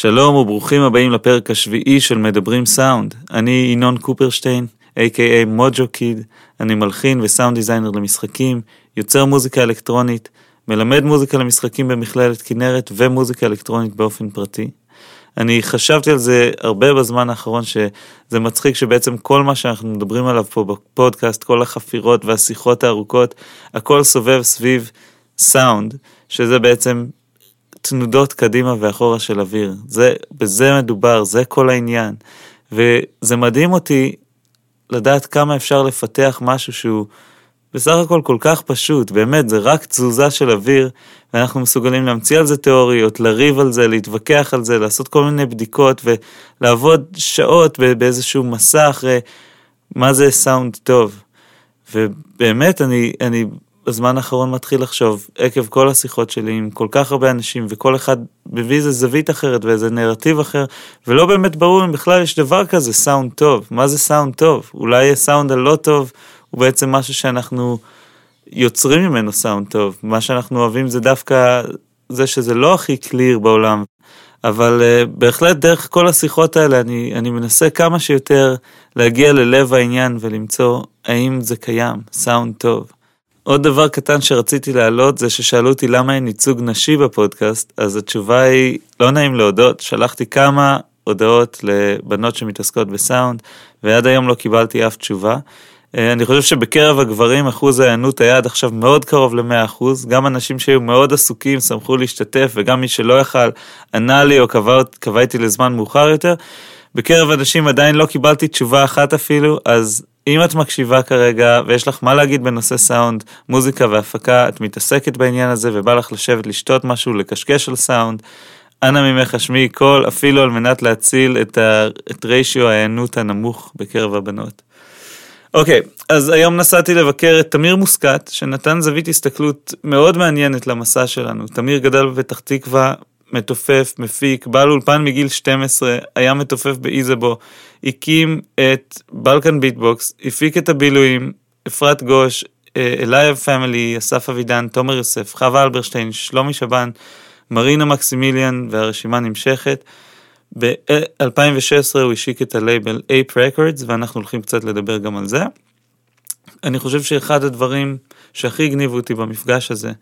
שלום וברוכים הבאים לפרק השביעי של מדברים סאונד. אני ינון קופרשטיין, a.k.a מוג'ו קיד, אני מלחין וסאונד דיזיינר למשחקים, יוצר מוזיקה אלקטרונית, מלמד מוזיקה למשחקים במכללת כנרת ומוזיקה אלקטרונית באופן פרטי. אני חשבתי על זה הרבה בזמן האחרון, שזה מצחיק שבעצם כל מה שאנחנו מדברים עליו פה בפודקאסט, כל החפירות והשיחות הארוכות, הכל סובב סביב סאונד, שזה בעצם תנודות קדימה ואחורה של אוויר. זה, בזה מדובר, זה כל העניין. וזה מדהים אותי לדעת כמה אפשר לפתח משהו שהוא בסך הכל כל כך פשוט, באמת, זה רק תזוזה של אוויר, ואנחנו מסוגלים להמציא על זה תיאוריות, לריב על זה, להתווכח על זה, לעשות כל מיני בדיקות ולעבוד שעות באיזשהו מסע אחרי מה זה סאונד טוב. ובאמת, אני, אני בזמן האחרון מתחיל לחשוב, עקב כל השיחות שלי עם כל כך הרבה אנשים, וכל אחד מביא איזה זווית אחרת ואיזה נרטיב אחר, ולא באמת ברור אם בכלל יש דבר כזה, סאונד טוב. מה זה סאונד טוב? אולי הסאונד הלא טוב הוא בעצם משהו שאנחנו יוצרים ממנו סאונד טוב. מה שאנחנו אוהבים זה דווקא זה שזה לא הכי קליר בעולם, אבל uh, בהחלט דרך כל השיחות האלה אני, אני מנסה כמה שיותר להגיע ללב העניין ולמצוא האם זה קיים, סאונד טוב. עוד דבר קטן שרציתי להעלות זה ששאלו אותי למה אין ייצוג נשי בפודקאסט, אז התשובה היא, לא נעים להודות, שלחתי כמה הודעות לבנות שמתעסקות בסאונד, ועד היום לא קיבלתי אף תשובה. אה, אני חושב שבקרב הגברים אחוז ההיענות היה עד עכשיו מאוד קרוב ל-100%, גם אנשים שהיו מאוד עסוקים שמחו להשתתף, וגם מי שלא יכל ענה לי או קבע, איתי לזמן מאוחר יותר. בקרב אנשים עדיין לא קיבלתי תשובה אחת אפילו, אז אם את מקשיבה כרגע ויש לך מה להגיד בנושא סאונד, מוזיקה והפקה, את מתעסקת בעניין הזה ובא לך לשבת לשתות משהו, לקשקש על סאונד, אנא ממך השמיעי קול, אפילו על מנת להציל את, ה... את ריישיו ההיענות הנמוך בקרב הבנות. אוקיי, אז היום נסעתי לבקר את תמיר מוסקת, שנתן זווית הסתכלות מאוד מעניינת למסע שלנו. תמיר גדל בפתח תקווה, מתופף, מפיק, בעל אולפן מגיל 12, היה מתופף באיזבו, הקים את בלקן ביטבוקס, הפיק את הבילויים, אפרת גוש, אה, אלייב פמילי, אסף אבידן, תומר יוסף, חווה אלברשטיין, שלומי שבן, מרינה מקסימיליאן והרשימה נמשכת. ב-2016 הוא השיק את הלייבל Ape Records ואנחנו הולכים קצת לדבר גם על זה. אני חושב שאחד הדברים שהכי הגניבו אותי במפגש הזה,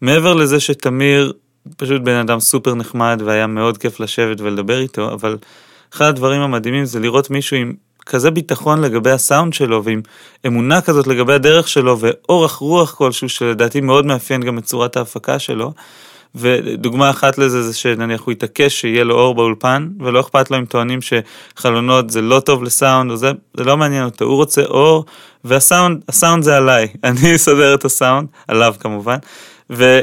מעבר לזה שתמיר פשוט בן אדם סופר נחמד והיה מאוד כיף לשבת ולדבר איתו, אבל אחד הדברים המדהימים זה לראות מישהו עם כזה ביטחון לגבי הסאונד שלו ועם אמונה כזאת לגבי הדרך שלו ואורך רוח כלשהו שלדעתי מאוד מאפיין גם את צורת ההפקה שלו. ודוגמה אחת לזה זה שנניח הוא יתעקש שיהיה לו אור באולפן ולא אכפת לו אם טוענים שחלונות זה לא טוב לסאונד או זה, זה לא מעניין אותו, הוא רוצה אור והסאונד, הסאונד זה עליי, אני אסדר את הסאונד, עליו כמובן. ו...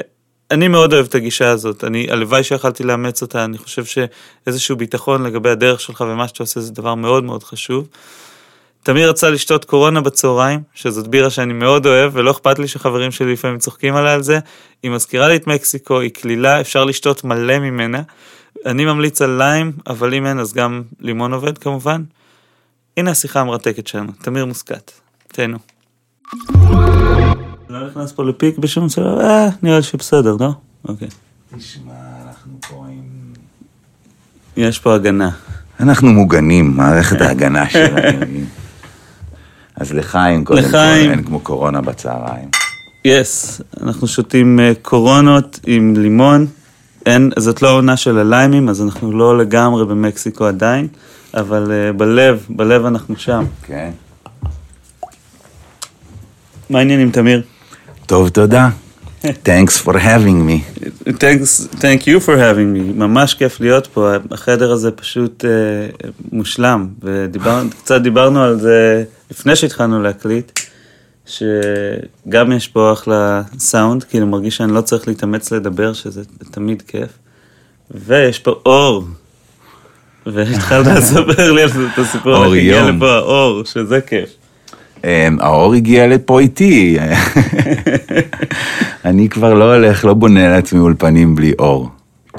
אני מאוד אוהב את הגישה הזאת, אני, הלוואי שיכלתי לאמץ אותה, אני חושב שאיזשהו ביטחון לגבי הדרך שלך ומה שאתה עושה זה דבר מאוד מאוד חשוב. תמיר רצה לשתות קורונה בצהריים, שזאת בירה שאני מאוד אוהב, ולא אכפת לי שחברים שלי לפעמים צוחקים עליה על זה. היא מזכירה לי את מקסיקו, היא קלילה, אפשר לשתות מלא ממנה. אני ממליץ על ליים, אבל אם אין אז גם לימון עובד כמובן. הנה השיחה המרתקת שלנו, תמיר מוסקת. תהנו. לא נכנס פה לפיק בשום שלב, אה, נראה לי שבסדר, לא? אוקיי. תשמע, אנחנו פה עם... יש פה הגנה. אנחנו מוגנים, מערכת ההגנה שלנו. אז לחיים, קודם כל, אין כמו קורונה בצהריים. יס, yes, אנחנו שותים uh, קורונות עם לימון. אין, זאת לא העונה של הליימים, אז אנחנו לא לגמרי במקסיקו עדיין, אבל uh, בלב, בלב אנחנו שם. כן. מה העניינים, תמיר? טוב, תודה. Thanks for having me. Thanks, thank you for having me. ממש כיף להיות פה. החדר הזה פשוט uh, מושלם. וקצת דיברנו על זה לפני שהתחלנו להקליט, שגם יש פה אחלה סאונד, כאילו מרגיש שאני לא צריך להתאמץ לדבר, שזה תמיד כיף. ויש פה אור. והתחלת לספר לי על זה את הסיפור, איך הגיע לפה האור, שזה כיף. אמ, האור הגיע לפה איתי. אני כבר לא הולך, לא בונה לעצמי אולפנים בלי אור.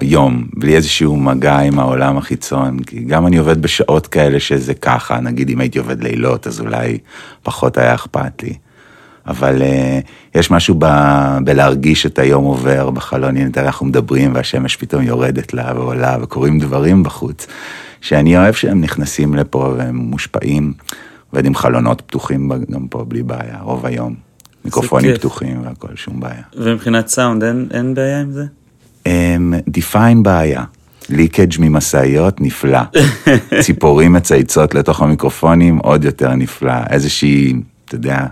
יום, בלי איזשהו מגע עם העולם החיצון, כי גם אני עובד בשעות כאלה שזה ככה, נגיד אם הייתי עובד לילות אז אולי פחות היה אכפת לי. אבל uh, יש משהו ב, בלהרגיש את היום עובר בחלון, הנה אנחנו מדברים והשמש פתאום יורדת לה ועולה וקורים דברים בחוץ, שאני אוהב שהם נכנסים לפה והם מושפעים, עובד עם חלונות פתוחים גם פה בלי בעיה, רוב היום. מיקרופונים פתוחים והכל, שום בעיה. ומבחינת סאונד, אין, אין בעיה עם זה? דיפיין בעיה. ליקג' ממשאיות, נפלא. ציפורים מצייצות לתוך המיקרופונים, עוד יותר נפלא. איזושהי, אתה יודע,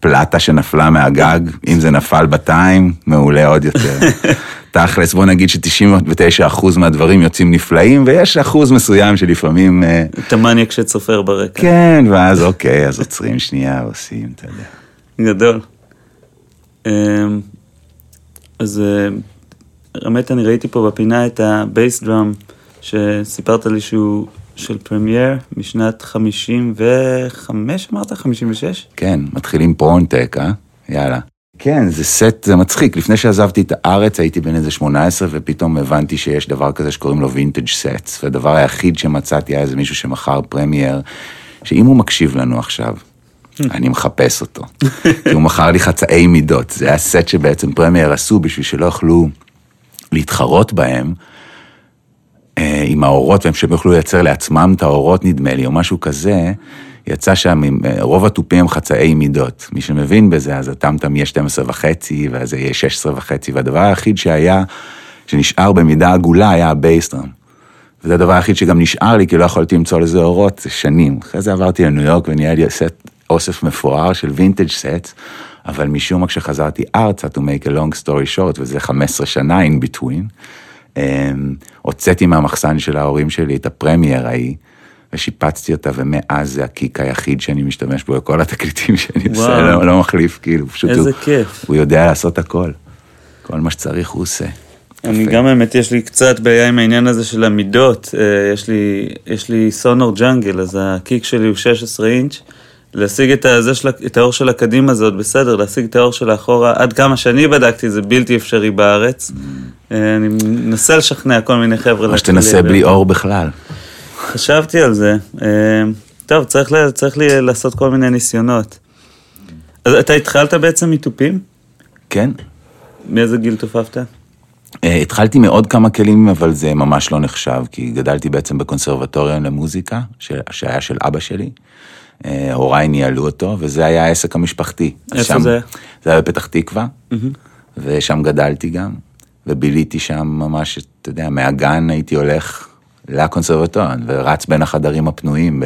פלטה שנפלה מהגג, אם זה נפל ב time, מעולה עוד יותר. תכלס, בוא נגיד ש-99% מהדברים יוצאים נפלאים, ויש אחוז מסוים שלפעמים... אה, את המניאק שצופר ברקע. כן, ואז אוקיי, אז עוצרים שנייה, עושים, אתה יודע. גדול. אמ, אז אה, האמת, אני ראיתי פה בפינה את ה bass drum, שסיפרת לי שהוא של פרמייר משנת 55, אמרת? 56? כן, מתחילים פרונטק, אה? יאללה. כן, זה סט, זה מצחיק. לפני שעזבתי את הארץ הייתי בן איזה 18, ופתאום הבנתי שיש דבר כזה שקוראים לו vintage sets, והדבר היחיד שמצאתי היה איזה מישהו שמכר פרמייר, שאם הוא מקשיב לנו עכשיו, אני מחפש אותו. כי הוא מכר לי חצאי מידות. זה היה סט שבעצם פרמייר עשו בשביל שלא יוכלו להתחרות בהם אה, עם העורות, והם שהם יוכלו לייצר לעצמם את העורות, נדמה לי, או משהו כזה. יצא שם, אה, רוב התופים חצאי מידות. מי שמבין בזה, אז ה tom-tom יהיה 12 וחצי, ואז יהיה 16 וחצי, והדבר היחיד שהיה, שנשאר במידה עגולה, היה ה bass drum. וזה הדבר היחיד שגם נשאר לי, כי לא יכולתי למצוא לזה עורות, זה שנים. אחרי זה עברתי לניו יורק ונהיה לי סט אוסף מפואר של vintage set, אבל משום מה כשחזרתי ארצה, to make a long story short, וזה 15 שנה in between, אמ, הוצאתי מהמחסן של ההורים שלי את הפרמייר ההיא, ושיפצתי אותה, ומאז זה הקיק היחיד שאני משתמש בו, כל התקליטים שאני וואו. עושה, לא, לא מחליף, כאילו, פשוט איזה הוא, כיף. הוא יודע לעשות הכל. כל מה שצריך הוא עושה. אני גם האמת, יש לי קצת בעיה עם העניין הזה של המידות. אה, יש לי, יש לי סונור ג'אנגל, אז הקיק שלי הוא 16 אינץ'. להשיג את, הזה של, את האור של הקדימה זה עוד בסדר, להשיג את האור של האחורה, עד כמה שאני בדקתי זה בלתי אפשרי בארץ. אה, אני מנסה לשכנע כל מיני חבר'ה. או שתנסה בלי אור בכלל. חשבתי על זה. אה, טוב, צריך, צריך לי לעשות כל מיני ניסיונות. אז אתה התחלת בעצם מתופים? כן. מאיזה גיל תופפת? Uh, התחלתי מעוד כמה כלים, אבל זה ממש לא נחשב, כי גדלתי בעצם בקונסרבטוריון למוזיקה, שהיה של אבא שלי. אה, הוריי ניהלו אותו, וזה היה העסק המשפחתי. איפה שם, זה? זה היה בפתח תקווה, mm-hmm. ושם גדלתי גם, וביליתי שם ממש, אתה יודע, מהגן הייתי הולך לקונסרבטוריון, ורץ בין החדרים הפנויים,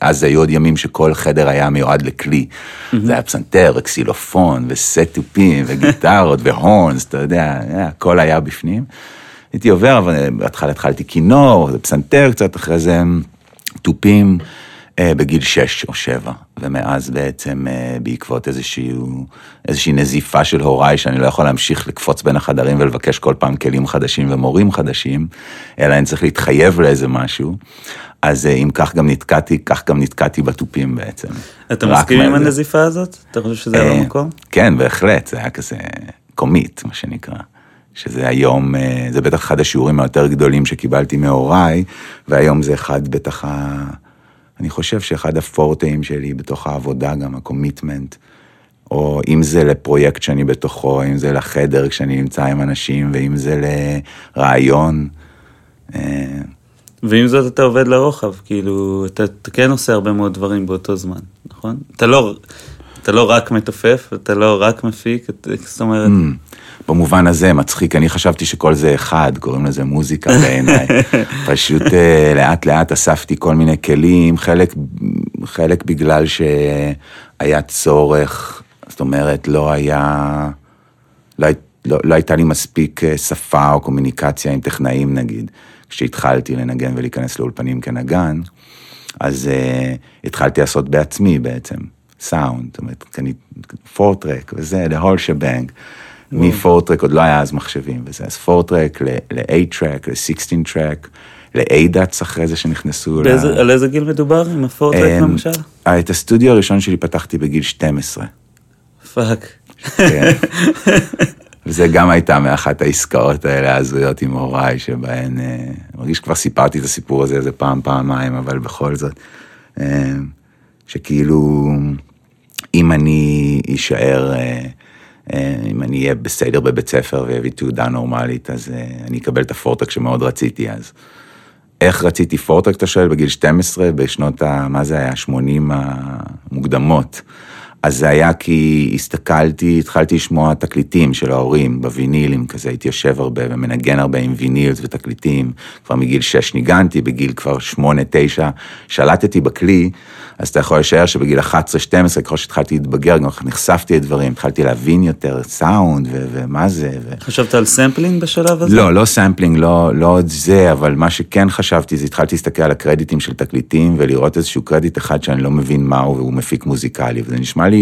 אז היו עוד ימים שכל חדר היה מיועד לכלי. Mm-hmm. זה היה פסנתר, וקסילופון, וסט-טופים, וגיטרות, והורנס, אתה יודע, הכל היה בפנים. הייתי עובר, אבל בהתחלה התחלתי כינור, פסנתר קצת, אחרי זה תופים. אה, בגיל שש או שבע, ומאז בעצם אה, בעקבות איזשהו, איזושהי נזיפה של הוריי, שאני לא יכול להמשיך לקפוץ בין החדרים ולבקש כל פעם כלים חדשים ומורים חדשים, אלא אני צריך להתחייב לאיזה משהו, אז אה, אם כך גם נתקעתי, כך גם נתקעתי בתופים בעצם. אתה מסכים עם הנזיפה הזאת? אתה חושב שזה היה במקום? כן, בהחלט, זה היה כזה קומית, מה שנקרא. שזה היום, זה בטח אחד השיעורים היותר גדולים שקיבלתי מהוריי, והיום זה אחד בטח ה... אני חושב שאחד הפורטאים שלי בתוך העבודה, גם הקומיטמנט, או אם זה לפרויקט שאני בתוכו, אם זה לחדר כשאני נמצא עם אנשים, ואם זה לרעיון. אה, ועם זאת אתה עובד לרוחב, כאילו, אתה, אתה כן עושה הרבה מאוד דברים באותו זמן, נכון? אתה לא, אתה לא רק מתופף, אתה לא רק מפיק, זאת אומרת... Mm. במובן הזה מצחיק, אני חשבתי שכל זה אחד, קוראים לזה מוזיקה בעיניי. פשוט אה, לאט לאט אספתי כל מיני כלים, חלק, חלק בגלל שהיה צורך, זאת אומרת, לא היה, לא, לא, לא הייתה לי מספיק אה, שפה או קומוניקציה עם טכנאים נגיד, כשהטחלתי לנגן ולהיכנס לאולפנים כנגן, אז אה, התחלתי לעשות בעצמי בעצם, סאונד, זאת אומרת, קנית four-track וזה, the whole shebang. מ four-track, עוד לא היה אז מחשבים וזה, אז four-track ל-8-track, ל-16 track, ל-ADATS אחרי זה שנכנסו. באיזה, ל... על איזה גיל מדובר עם ה four-track למשל? את הסטודיו הראשון שלי פתחתי בגיל 12. פאק. כן. וזה גם הייתה מאחת העסקאות האלה ההזויות עם הוריי, שבהן, אה, אני מרגיש שכבר סיפרתי את הסיפור הזה איזה פעם, פעמיים, אבל בכל זאת, אה, שכאילו אם אני אשאר, אה, אה, אם אני אהיה בסדר בבית ספר ואביא תעודה נורמלית, אז אה, אני אקבל את הפורטק שמאוד רציתי אז. איך רציתי פורטק, אתה שואל, בגיל 12, בשנות ה... מה זה היה? 80 המוקדמות. אז זה היה כי הסתכלתי, התחלתי לשמוע תקליטים של ההורים בווינילים, כזה הייתי יושב הרבה ומנגן הרבה עם וינילס ותקליטים, כבר מגיל 6 ניגנתי, בגיל כבר 8-9 שלטתי בכלי, אז אתה יכול לשער שבגיל 11-12, ככל שהתחלתי להתבגר, גם נחשפתי לדברים, התחלתי להבין יותר סאונד ו- ומה זה. ו... חשבת על sampling בשלב הזה? לא, לא sampling, לא, לא את זה, אבל מה שכן חשבתי, זה התחלתי להסתכל על הקרדיטים של תקליטים, ולראות איזשהו קרדיט אחד שאני לא מבין מהו, והוא מפיק מוזיקלי, וזה נשמע לי,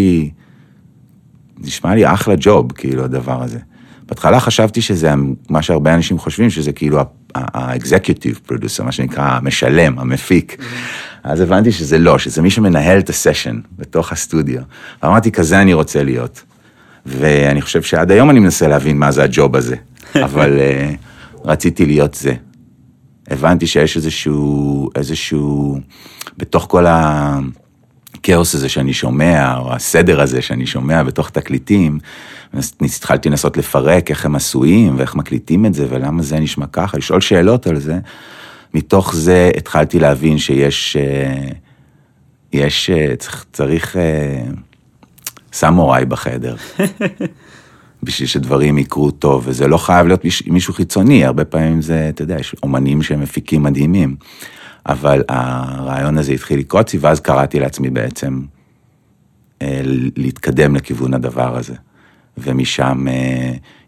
נשמע לי אחלה ג'וב, כאילו, הדבר הזה. בהתחלה חשבתי שזה מה שהרבה אנשים חושבים, שזה כאילו ה-executive producer, מה שנקרא המשלם, המפיק. אז הבנתי שזה לא, שזה מי שמנהל את הסשן בתוך הסטודיו. אמרתי, כזה אני רוצה להיות. ואני חושב שעד היום אני מנסה להבין מה זה הג'וב הזה, אבל uh, רציתי להיות זה. הבנתי שיש איזשהו, איזשהו, בתוך כל הכאוס הזה שאני שומע, או הסדר הזה שאני שומע בתוך תקליטים, התחלתי לנסות לפרק איך הם עשויים, ואיך מקליטים את זה, ולמה זה נשמע ככה, לשאול שאלות על זה. מתוך זה התחלתי להבין שיש, אה, יש, אה, צריך, צריך אה, סמוראי בחדר. בשביל שדברים יקרו טוב, וזה לא חייב להיות מישהו חיצוני, הרבה פעמים זה, אתה יודע, יש אומנים שהם מפיקים מדהימים, אבל הרעיון הזה התחיל לקרוץ לי, ואז קראתי לעצמי בעצם להתקדם לכיוון הדבר הזה. ומשם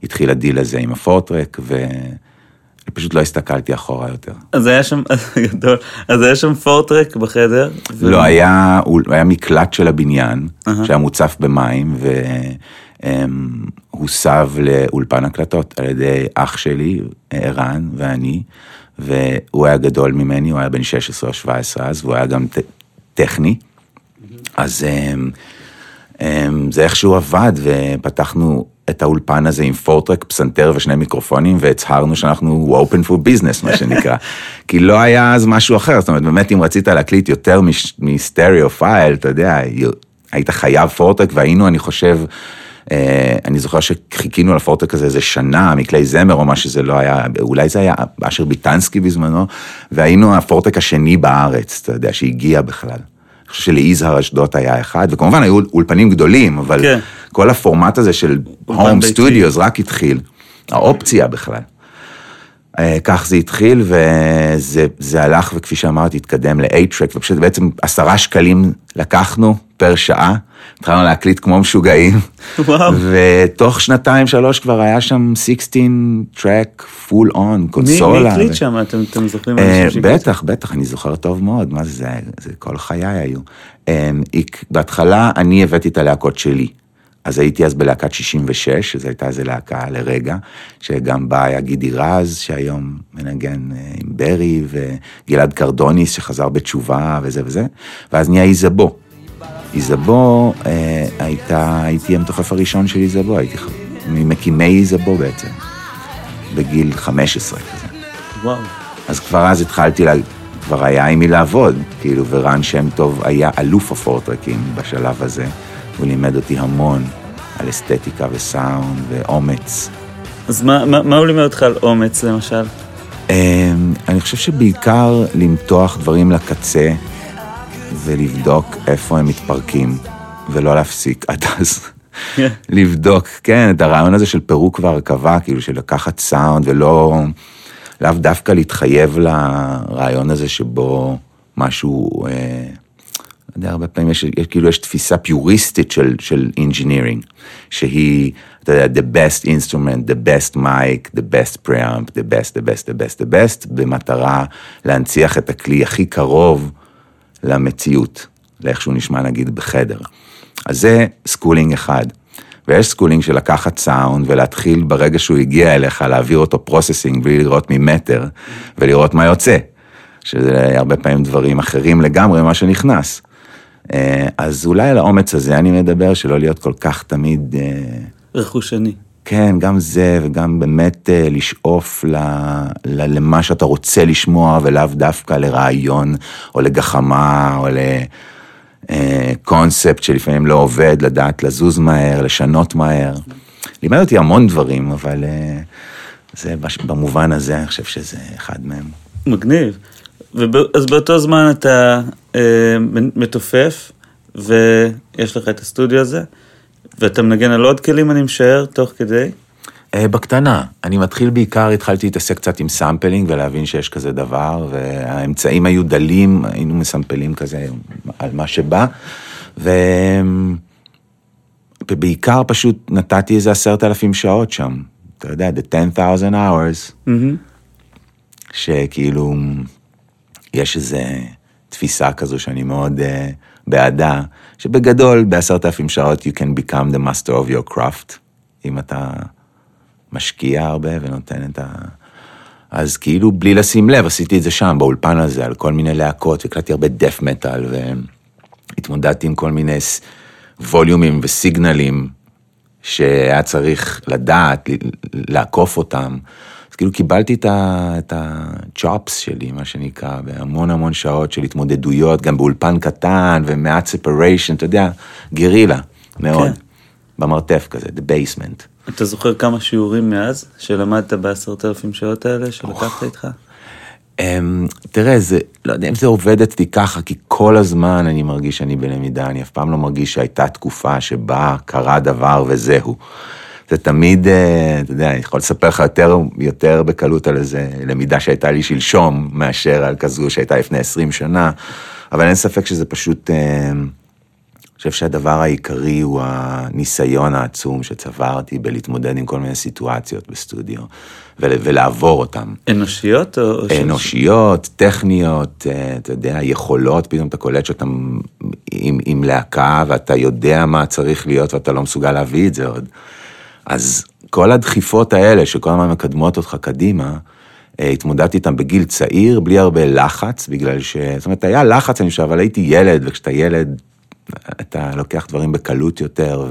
התחיל הדיל הזה עם ה four-track, ו... פשוט לא הסתכלתי אחורה יותר. אז היה שם, גדול, אז היה שם four-track בחדר? ו... לא, היה, הוא היה מקלט של הבניין, uh-huh. שהיה מוצף במים, והוסב לאולפן הקלטות על ידי אח שלי, ערן ואני, והוא היה גדול ממני, הוא היה בן 16 או 17 אז, והוא היה גם ט- טכני. אז זה איכשהו עבד, ופתחנו את האולפן הזה עם פורטרק, פסנתר ושני מיקרופונים, והצהרנו שאנחנו open for business, מה שנקרא. כי לא היה אז משהו אחר, זאת אומרת, באמת אם רצית להקליט יותר מסטריאו פייל, אתה יודע, היית חייב פורטרק, והיינו, אני חושב, אני זוכר שחיכינו לפורטק הזה איזה שנה מכלי זמר או מה שזה לא היה, אולי זה היה אשר ביטנסקי בזמנו, והיינו הפורטק השני בארץ, אתה יודע, שהגיע בכלל. אני חושב שליזהר אשדוד היה אחד, וכמובן היו אולפנים גדולים, אבל כן. כל הפורמט הזה של הום סטודיוס רק התחיל, האופציה בכלל. אה, כך זה התחיל, וזה הלך, וכפי שאמרתי, התקדם ל-8-Track, ופשוט בעצם עשרה שקלים לקחנו פר שעה, התחלנו להקליט כמו משוגעים. וואו. ותוך שנתיים, שלוש כבר היה שם 16 טרק פול און, קונסולה. מי הקליט שם? אתם, אתם זוכרים? אה, בטח, בטח, אני זוכר טוב מאוד, מה זה, זה כל חיי היו. אה, בהתחלה אני הבאתי את הלהקות שלי. אז הייתי אז בלהקת 66, שזו הייתה איזה להקה לרגע, שגם בה היה גידי רז, שהיום מנגן אה, עם ברי, וגלעד קרדוניס, שחזר בתשובה וזה וזה, ואז נהיה איזבו. איזבו אה, הייתה, הייתי המתופף הראשון של איזבו, הייתי ממקימי איזבו בעצם, בגיל 15 כזה. וואו. אז כבר אז התחלתי, לה, כבר היה עם מי לעבוד, כאילו, ורן שם טוב היה אלוף הפורטרקים בשלב הזה. הוא לימד אותי המון על אסתטיקה וסאונד ואומץ. אז מה, מה, מה הוא לימד אותך על אומץ למשל? Um, אני חושב שבעיקר למתוח דברים לקצה ולבדוק איפה הם מתפרקים ולא להפסיק עד אז. לבדוק, כן, את הרעיון הזה של פירוק והרכבה, כאילו של לקחת סאונד ולא, לאו דווקא להתחייב לרעיון הזה שבו משהו... אה, יודע, הרבה פעמים יש, יש, כאילו יש תפיסה פיוריסטית של, של engineering, שהיא, אתה יודע, the best instrument, the best mic, the best preamp, the best, the best, the best, the best, במטרה להנציח את הכלי הכי קרוב למציאות, לאיך שהוא נשמע נגיד בחדר. אז זה schooling אחד. ויש schooling של לקחת סאונד ולהתחיל ברגע שהוא הגיע אליך, להעביר אותו processing בלי לראות ממטר, ולראות מה יוצא. שזה הרבה פעמים דברים אחרים לגמרי ממה שנכנס. אה, אז אולי על האומץ הזה אני מדבר, שלא להיות כל כך תמיד... אה, רכושני. כן, גם זה, וגם באמת אה, לשאוף ל, ל, למה שאתה רוצה לשמוע, ולאו דווקא לרעיון, או לגחמה, או ל... קונספט שלפעמים לא עובד, לדעת לזוז מהר, לשנות מהר. לימד אותי המון דברים, אבל זה במובן הזה, אני חושב שזה אחד מהם. מגניב. אז באותו זמן אתה אה, מתופף, ויש לך את הסטודיו הזה, ואתה מנגן על עוד כלים, אני משער, תוך כדי. אה, בקטנה. אני מתחיל בעיקר, התחלתי להתעסק קצת עם sampling ולהבין שיש כזה דבר, והאמצעים היו דלים, היינו מסמפלים כזה על מה שבא, ו... ובעיקר פשוט נתתי איזה עשרת אלפים שעות שם. אתה יודע, the 10,000 hours, mm-hmm. שכאילו, יש איזה תפיסה כזו שאני מאוד אה, בעדה, שבגדול, בעשרת אלפים שעות you can become the master of your craft, אם אתה משקיע הרבה ונותן את ה... אז כאילו, בלי לשים לב, עשיתי את זה שם, באולפן הזה, על כל מיני להקות, והקלטתי הרבה דף מטאל, והתמודדתי עם כל מיני ווליומים וסיגנלים שהיה צריך לדעת, לעקוף אותם. אז כאילו קיבלתי את הצ'ופס שלי, מה שנקרא, בהמון המון שעות של התמודדויות, גם באולפן קטן ומעט ספריישן, אתה יודע, גרילה, מאוד. כן. במרתף כזה, the basement. אתה זוכר כמה שיעורים מאז שלמדת בעשרת אלפים שעות האלה שלקחת איתך? Um, תראה, זה, לא יודע אם זה עובד אצלי ככה, כי כל הזמן אני מרגיש שאני בלמידה, אני אף פעם לא מרגיש שהייתה תקופה שבה קרה דבר וזהו. זה תמיד, uh, אתה יודע, אני יכול לספר לך יותר, יותר בקלות על איזה למידה שהייתה לי שלשום, מאשר על כזו שהייתה לפני 20 שנה, אבל אין ספק שזה פשוט... Uh, אני חושב שהדבר העיקרי הוא הניסיון העצום שצברתי בלהתמודד עם כל מיני סיטואציות בסטודיו, ולעבור אותן. אנושיות או... אנושיות, טכניות, אה, אתה יודע, יכולות, פתאום אתה קולט שאתה עם, עם להקה ואתה יודע מה צריך להיות ואתה לא מסוגל להביא את זה עוד. אז כל הדחיפות האלה שכל הזמן מקדמות אותך קדימה, אה, התמודדתי איתם בגיל צעיר, בלי הרבה לחץ, בגלל ש... זאת אומרת, היה לחץ, אני חושב, אבל הייתי ילד, וכשאתה ילד, אתה לוקח דברים בקלות יותר,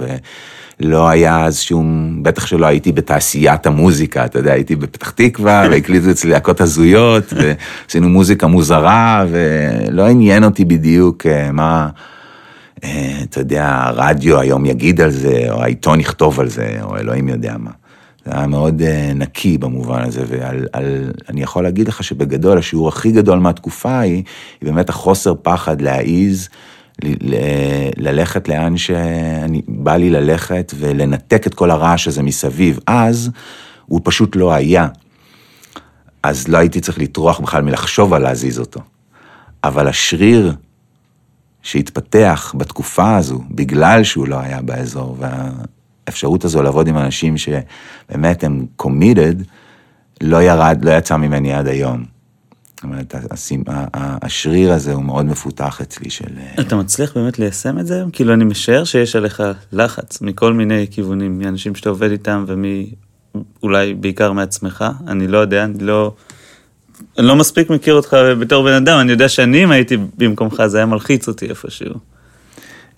ולא היה אז שום, בטח שלא הייתי בתעשיית המוזיקה, אתה יודע, הייתי בפתח תקווה, והקליטו אצלי להקות הזויות, ועשינו מוזיקה מוזרה, ולא עניין אותי בדיוק אה, מה, אתה יודע, הרדיו היום יגיד על זה, או העיתון יכתוב על זה, או אלוהים יודע מה. זה היה מאוד uh, נקי במובן הזה, ואני יכול להגיד לך שבגדול, השיעור הכי גדול מהתקופה היא, היא באמת החוסר פחד להעיז ללכת לאן שאני, בא לי ללכת ולנתק את כל הרעש הזה מסביב. אז הוא פשוט לא היה. אז לא הייתי צריך לטרוח בכלל מלחשוב על להזיז אותו. אבל השריר שהתפתח בתקופה הזו, בגלל שהוא לא היה באזור, והאפשרות הזו לעבוד עם אנשים שבאמת הם committed, לא ירד, לא יצא ממני עד היום. זאת אומרת, השריר הזה הוא מאוד מפותח אצלי של... אה, אתה מצליח באמת ליישם את זה היום? כאילו, אני משער שיש עליך לחץ מכל מיני כיוונים, מאנשים שאתה עובד איתם ומאולי בעיקר מעצמך, אני לא יודע, אני לא... אני לא מספיק מכיר אותך בתור בן אדם, אני יודע שאני, אם הייתי במקומך, זה היה מלחיץ אותי איפשהו.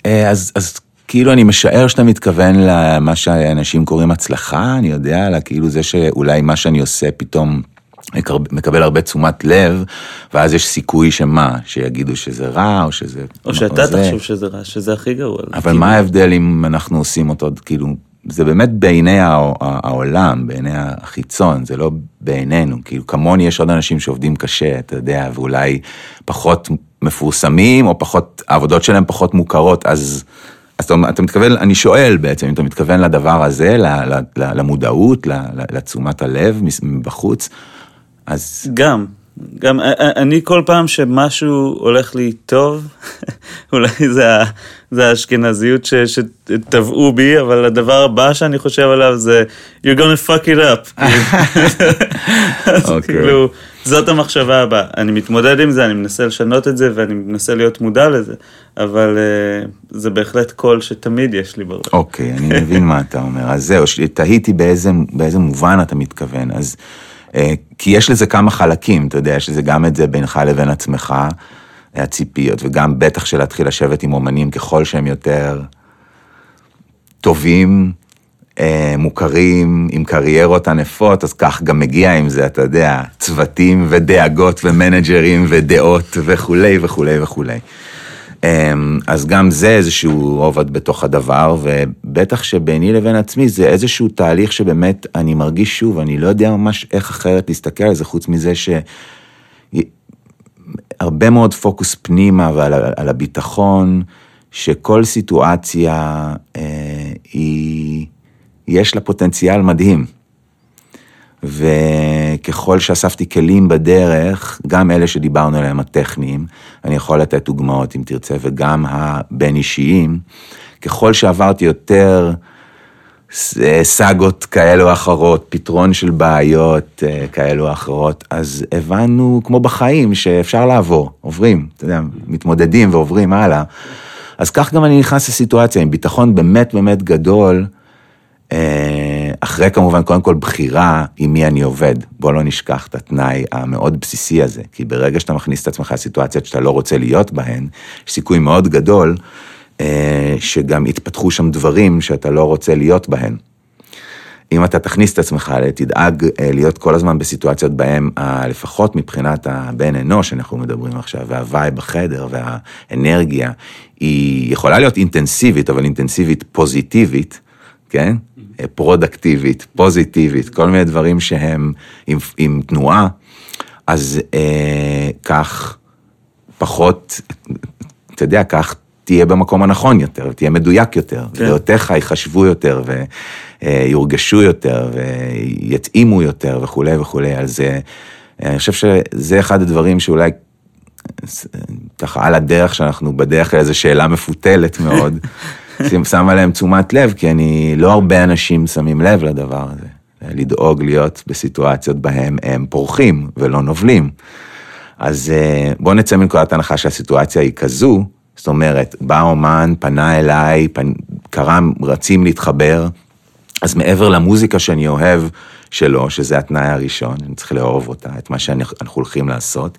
אה, אז, אז כאילו אני משער שאתה מתכוון למה שאנשים קוראים הצלחה, אני יודע, אלא כאילו זה שאולי מה שאני עושה פתאום... מקבל הרבה תשומת לב, ואז יש סיכוי שמה, שיגידו שזה רע, או שזה... או שאתה או תחשוב שזה רע, שזה הכי גרוע. אבל כאילו... מה ההבדל אם אנחנו עושים אותו, כאילו, זה באמת בעיני העולם, בעיני החיצון, זה לא בעינינו. כאילו, כמוני יש עוד אנשים שעובדים קשה, אתה יודע, ואולי פחות מפורסמים, או פחות, העבודות שלהם פחות מוכרות, אז... אז אתה, אתה מתכוון, אני שואל בעצם, אם אתה מתכוון לדבר הזה, למודעות, לתשומת הלב מבחוץ, אז... גם, גם אני כל פעם שמשהו הולך לי טוב, אולי זה, זה האשכנזיות שטבעו בי, אבל הדבר הבא שאני חושב עליו זה you're gonna fuck it up. אז okay. אוקיי. כאילו, זאת המחשבה הבאה. אני מתמודד עם זה, אני מנסה לשנות את זה ואני מנסה להיות מודע לזה, אבל uh, זה בהחלט קול שתמיד יש לי בראש. אוקיי, okay, אני מבין מה אתה אומר. אז זהו, תהיתי באיזה, באיזה מובן אתה מתכוון. אז... אה, כי יש לזה כמה חלקים, אתה יודע, יש לזה גם את זה בינך לבין עצמך, הציפיות, וגם בטח של להתחיל לשבת עם אומנים ככל שהם יותר טובים, אה, מוכרים, עם קריירות ענפות, אז כך גם מגיע עם זה, אתה יודע, צוותים ודאגות ומנג'רים ודעות וכולי וכולי וכולי. אמ, אז גם זה איזשהו רובד בתוך הדבר, ובטח שביני לבין עצמי זה איזשהו תהליך שבאמת אני מרגיש שוב, אני לא יודע ממש איך אחרת להסתכל על זה, חוץ מזה ש... הרבה מאוד פוקוס פנימה ועל על הביטחון, שכל סיטואציה אה, היא, יש לה פוטנציאל מדהים. וככל שאספתי כלים בדרך, גם אלה שדיברנו עליהם, הטכניים, אני יכול לתת דוגמאות אם תרצה, וגם הבין אישיים, ככל שעברתי יותר סאגות כאלו או אחרות, פתרון של בעיות אה, כאלו או אחרות, אז הבנו, כמו בחיים, שאפשר לעבור, עוברים, אתה יודע, מתמודדים ועוברים הלאה. אז כך גם אני נכנס לסיטואציה עם ביטחון באמת באמת גדול, אה, אחרי כמובן קודם כל בחירה עם מי אני עובד. בוא לא נשכח את התנאי המאוד בסיסי הזה, כי ברגע שאתה מכניס את עצמך לסיטואציות שאתה לא רוצה להיות בהן, יש סיכוי מאוד גדול אה, שגם יתפתחו שם דברים שאתה לא רוצה להיות בהן. אם אתה תכניס את עצמך, תדאג אה, להיות כל הזמן בסיטואציות בהן, לפחות מבחינת הבן אנוש שאנחנו מדברים עכשיו, והווייב בחדר והאנרגיה, היא יכולה להיות אינטנסיבית, אבל אינטנסיבית פוזיטיבית, כן? פרודקטיבית, פוזיטיבית, כל מיני דברים שהם עם, עם תנועה, אז אה, כך פחות, אתה יודע, כך תהיה במקום הנכון יותר, תהיה מדויק יותר, כן. דעותיך ייחשבו יותר ויורגשו יותר ויתאימו יותר וכולי וכולי, אז אני חושב שזה אחד הדברים שאולי ככה על הדרך שאנחנו בדרך כלל איזו שאלה מפותלת מאוד. שם עליהם תשומת לב, כי אני, לא הרבה אנשים שמים לב לדבר הזה. לדאוג להיות בסיטואציות בהם הם פורחים ולא נובלים. אז אה, בואו נצא מנקודת הנחה שהסיטואציה היא כזו, זאת אומרת, בא אומן, פנה אליי, פנ... קרא, רצים להתחבר, אז מעבר למוזיקה שאני אוהב שלו, שזה התנאי הראשון, אני צריך לאהוב אותה, את מה שאנחנו הולכים לעשות,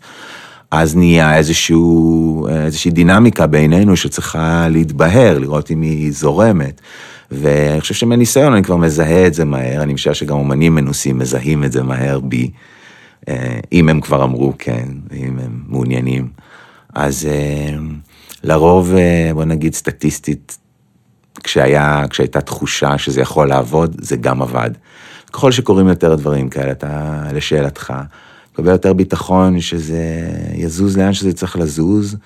אז נהיה איזשהו, איזושהי דינמיקה בינינו שצריכה להתבהר, לראות אם היא זורמת. ואני חושב שמניסיון אני כבר מזהה את זה מהר, אני משער שגם אומנים מנוסים מזהים את זה מהר בי, אה, אם הם כבר אמרו כן, אם הם מעוניינים. אז אה, לרוב, אה, בוא נגיד סטטיסטית, כשהיה, כשהייתה תחושה שזה יכול לעבוד, זה גם עבד. ככל שקורים יותר דברים כאלה, אתה, לשאלתך, לקבל יותר ביטחון שזה יזוז לאן שזה צריך לזוז,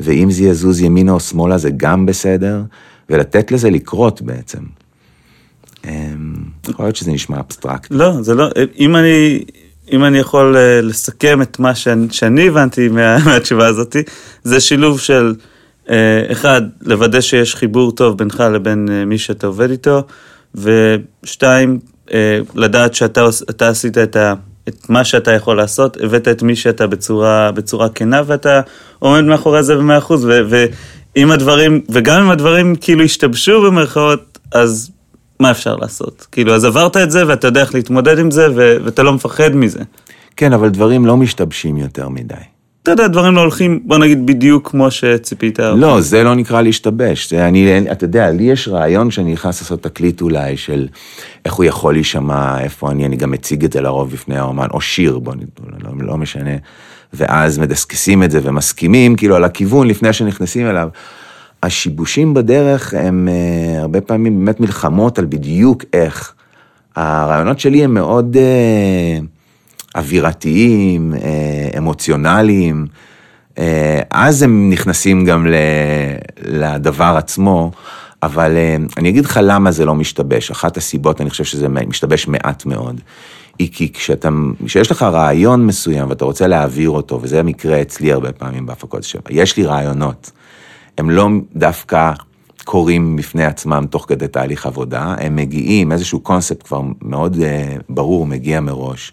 ואם זה יזוז ימינה או שמאלה זה גם בסדר, ולתת לזה לקרות בעצם. אמ, יכול להיות שזה נשמע אבסטרקט. לא, זה לא, אם אני, אם אני יכול אה, לסכם את מה שאני, שאני הבנתי מה, מהתשובה הזאת, זה שילוב של, אה, אחד, לוודא שיש חיבור טוב בינך לבין אה, מי שאתה עובד איתו, ושתיים, לדעת שאתה עשית את ה... את מה שאתה יכול לעשות, הבאת את מי שאתה בצורה, בצורה כנה, ואתה עומד מאחורי זה במאה אחוז, ואם הדברים, וגם אם הדברים כאילו השתבשו במרכאות, אז מה אפשר לעשות? כאילו, אז עברת את זה, ואתה יודע איך להתמודד עם זה, ואתה לא מפחד מזה. כן, אבל דברים לא משתבשים יותר מדי. אתה יודע, דברים לא הולכים, בוא נגיד, בדיוק כמו שציפית. לא, זה לא נקרא להשתבש. זה, אני, אתה יודע, לי יש רעיון שאני נכנס לעשות תקליט אולי, של איך הוא יכול להישמע, איפה אני, אני גם מציג את זה לרוב בפני האומן, או שיר, בוא נגיד, לא, לא משנה. ואז מדסקסים את זה ומסכימים, כאילו, על הכיוון לפני שנכנסים אליו. השיבושים בדרך הם uh, הרבה פעמים באמת מלחמות על בדיוק איך. הרעיונות שלי הם מאוד... Uh, אווירתיים, אה, אמוציונליים, אה, אז הם נכנסים גם לדבר עצמו, אבל אה, אני אגיד לך למה זה לא משתבש. אחת הסיבות, אני חושב שזה משתבש מעט מאוד, היא כי כשאתה, כשיש לך רעיון מסוים ואתה רוצה להעביר אותו, וזה המקרה אצלי הרבה פעמים בהפקות שבע, יש לי רעיונות, הם לא דווקא קורים בפני עצמם תוך כדי תהליך עבודה, הם מגיעים, איזשהו קונספט כבר מאוד ברור מגיע מראש.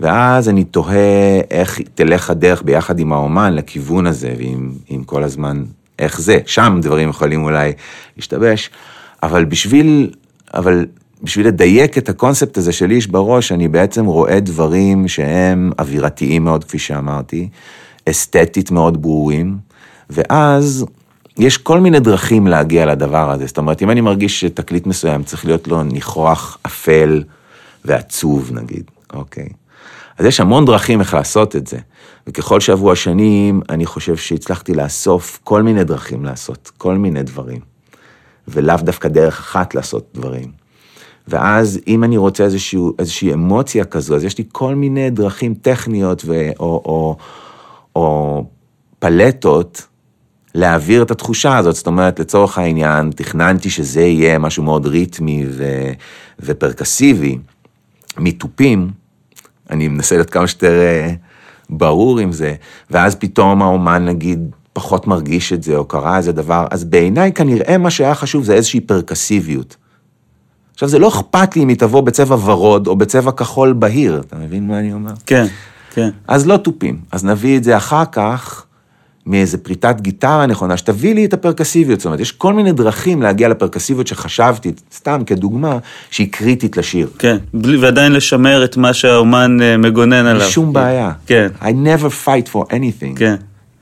ואז אני תוהה איך תלך הדרך ביחד עם האומן לכיוון הזה, ועם כל הזמן איך זה, שם דברים יכולים אולי להשתבש, אבל בשביל, אבל בשביל לדייק את הקונספט הזה של איש בראש, אני בעצם רואה דברים שהם אווירתיים מאוד, כפי שאמרתי, אסתטית מאוד ברורים, ואז יש כל מיני דרכים להגיע לדבר הזה. זאת אומרת, אם אני מרגיש שתקליט מסוים צריך להיות לו ניחוח אפל ועצוב, נגיד, אוקיי? אז יש המון דרכים איך לעשות את זה. וככל שעברו השנים, אני חושב שהצלחתי לאסוף כל מיני דרכים לעשות, כל מיני דברים. ולאו דווקא דרך אחת לעשות דברים. ואז אם אני רוצה איזשהו, איזושהי אמוציה כזו, אז יש לי כל מיני דרכים טכניות ו, או, או, או פלטות להעביר את התחושה הזאת. זאת אומרת, לצורך העניין, תכננתי שזה יהיה משהו מאוד ריתמי ו, ופרקסיבי, מתופים, אני מנסה להיות כמה שיותר אה, ברור עם זה, ואז פתאום האומן נגיד פחות מרגיש את זה, או קרה איזה דבר, אז בעיניי כנראה מה שהיה חשוב זה איזושהי פרקסיביות. עכשיו, זה לא אכפת לי אם היא תבוא בצבע ורוד או בצבע כחול בהיר, אתה מבין מה אני אומר? כן, כן. אז לא תופים, אז נביא את זה אחר כך מאיזה פריטת גיטרה נכונה, שתביא לי את הפרקסיביות, זאת אומרת, יש כל מיני דרכים להגיע לפרקסיביות שחשבתי, סתם כדוגמה, שהיא קריטית לשיר. כן, בלי, ועדיין לשמר את מה שהאומן אה, מגונן עליו. שום בעיה. כן. I never fight for anything. כן.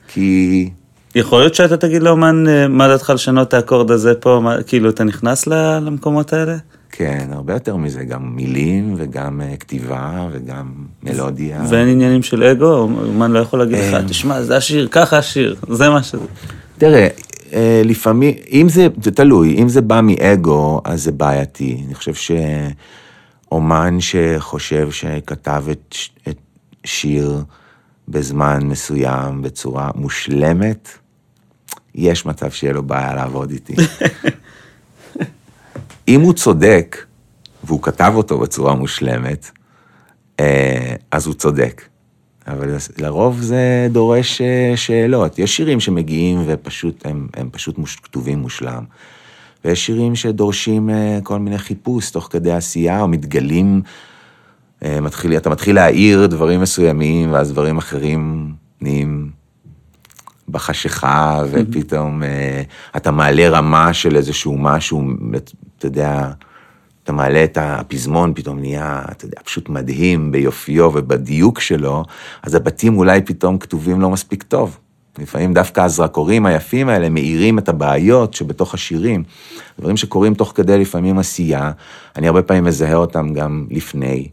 כי... יכול להיות שאתה תגיד לאומן, אה, מה דעתך לשנות את האקורד הזה פה, מה, כאילו, אתה נכנס למקומות האלה? כן, הרבה יותר מזה, גם מילים וגם אה, כתיבה וגם מלודיה. ואין עניינים של אגו, אומן לא יכול להגיד. לך, תשמע, זה השיר, ככה השיר, זה מה שזה. תראה, אה, לפעמים, אם זה, זה תלוי, אם זה בא מאגו, אז זה בעייתי. אני חושב שאומן שחושב שכתב את, את שיר בזמן מסוים בצורה מושלמת, יש מצב שיהיה לו בעיה לעבוד איתי. אם הוא צודק, והוא כתב אותו בצורה מושלמת, אה, אז הוא צודק. אבל לרוב זה דורש אה, שאלות. יש שירים שמגיעים ופשוט, הם, הם פשוט מוש, כתובים מושלם. ויש שירים שדורשים אה, כל מיני חיפוש תוך כדי עשייה, או מתגלים, מתחיל, אתה מתחיל להעיר דברים מסוימים, ואז דברים אחרים נהיים בחשיכה, ופתאום אתה מעלה רמה של איזשהו משהו, אתה יודע, אתה מעלה את הפזמון, פתאום נהיה, אתה יודע, פשוט מדהים ביופיו ובדיוק שלו, אז הבתים אולי פתאום כתובים לא מספיק טוב. לפעמים דווקא הזרקורים היפים האלה מאירים את הבעיות שבתוך השירים. דברים שקורים תוך כדי לפעמים עשייה, אני הרבה פעמים מזהה אותם גם לפני,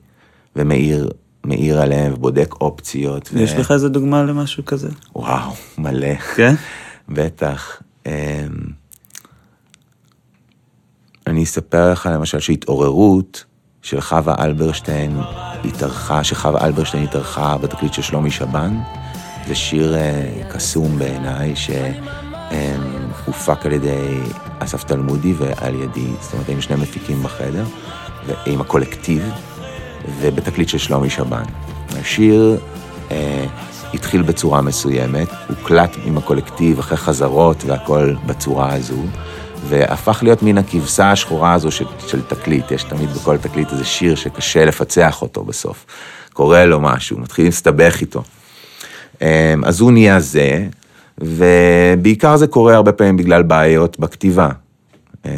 ומאיר מאיר עליהם ובודק אופציות. ו- יש לך איזה דוגמה למשהו כזה? וואו, מלא. כן? בטח. אני אספר לך למשל שהתעוררות של חווה אלברשטיין התארחה, שחווה אלברשטיין התארחה בתקליט של שלומי שבן. זה שיר אה, קסום בעיניי, שהופק על ידי אסף תלמודי ועל ידי, זאת אומרת, היינו שני מפיקים בחדר, ועם הקולקטיב, ובתקליט של שלומי שבן. השיר אה, התחיל בצורה מסוימת, הוקלט עם הקולקטיב אחרי חזרות והכל בצורה הזו, והפך להיות מן הכבשה השחורה הזו של, של תקליט. יש תמיד בכל תקליט איזה שיר שקשה לפצח אותו בסוף. קורה לו משהו, מתחילים להסתבך איתו. אה, אז הוא נהיה זה, ובעיקר זה קורה הרבה פעמים בגלל בעיות בכתיבה. אה,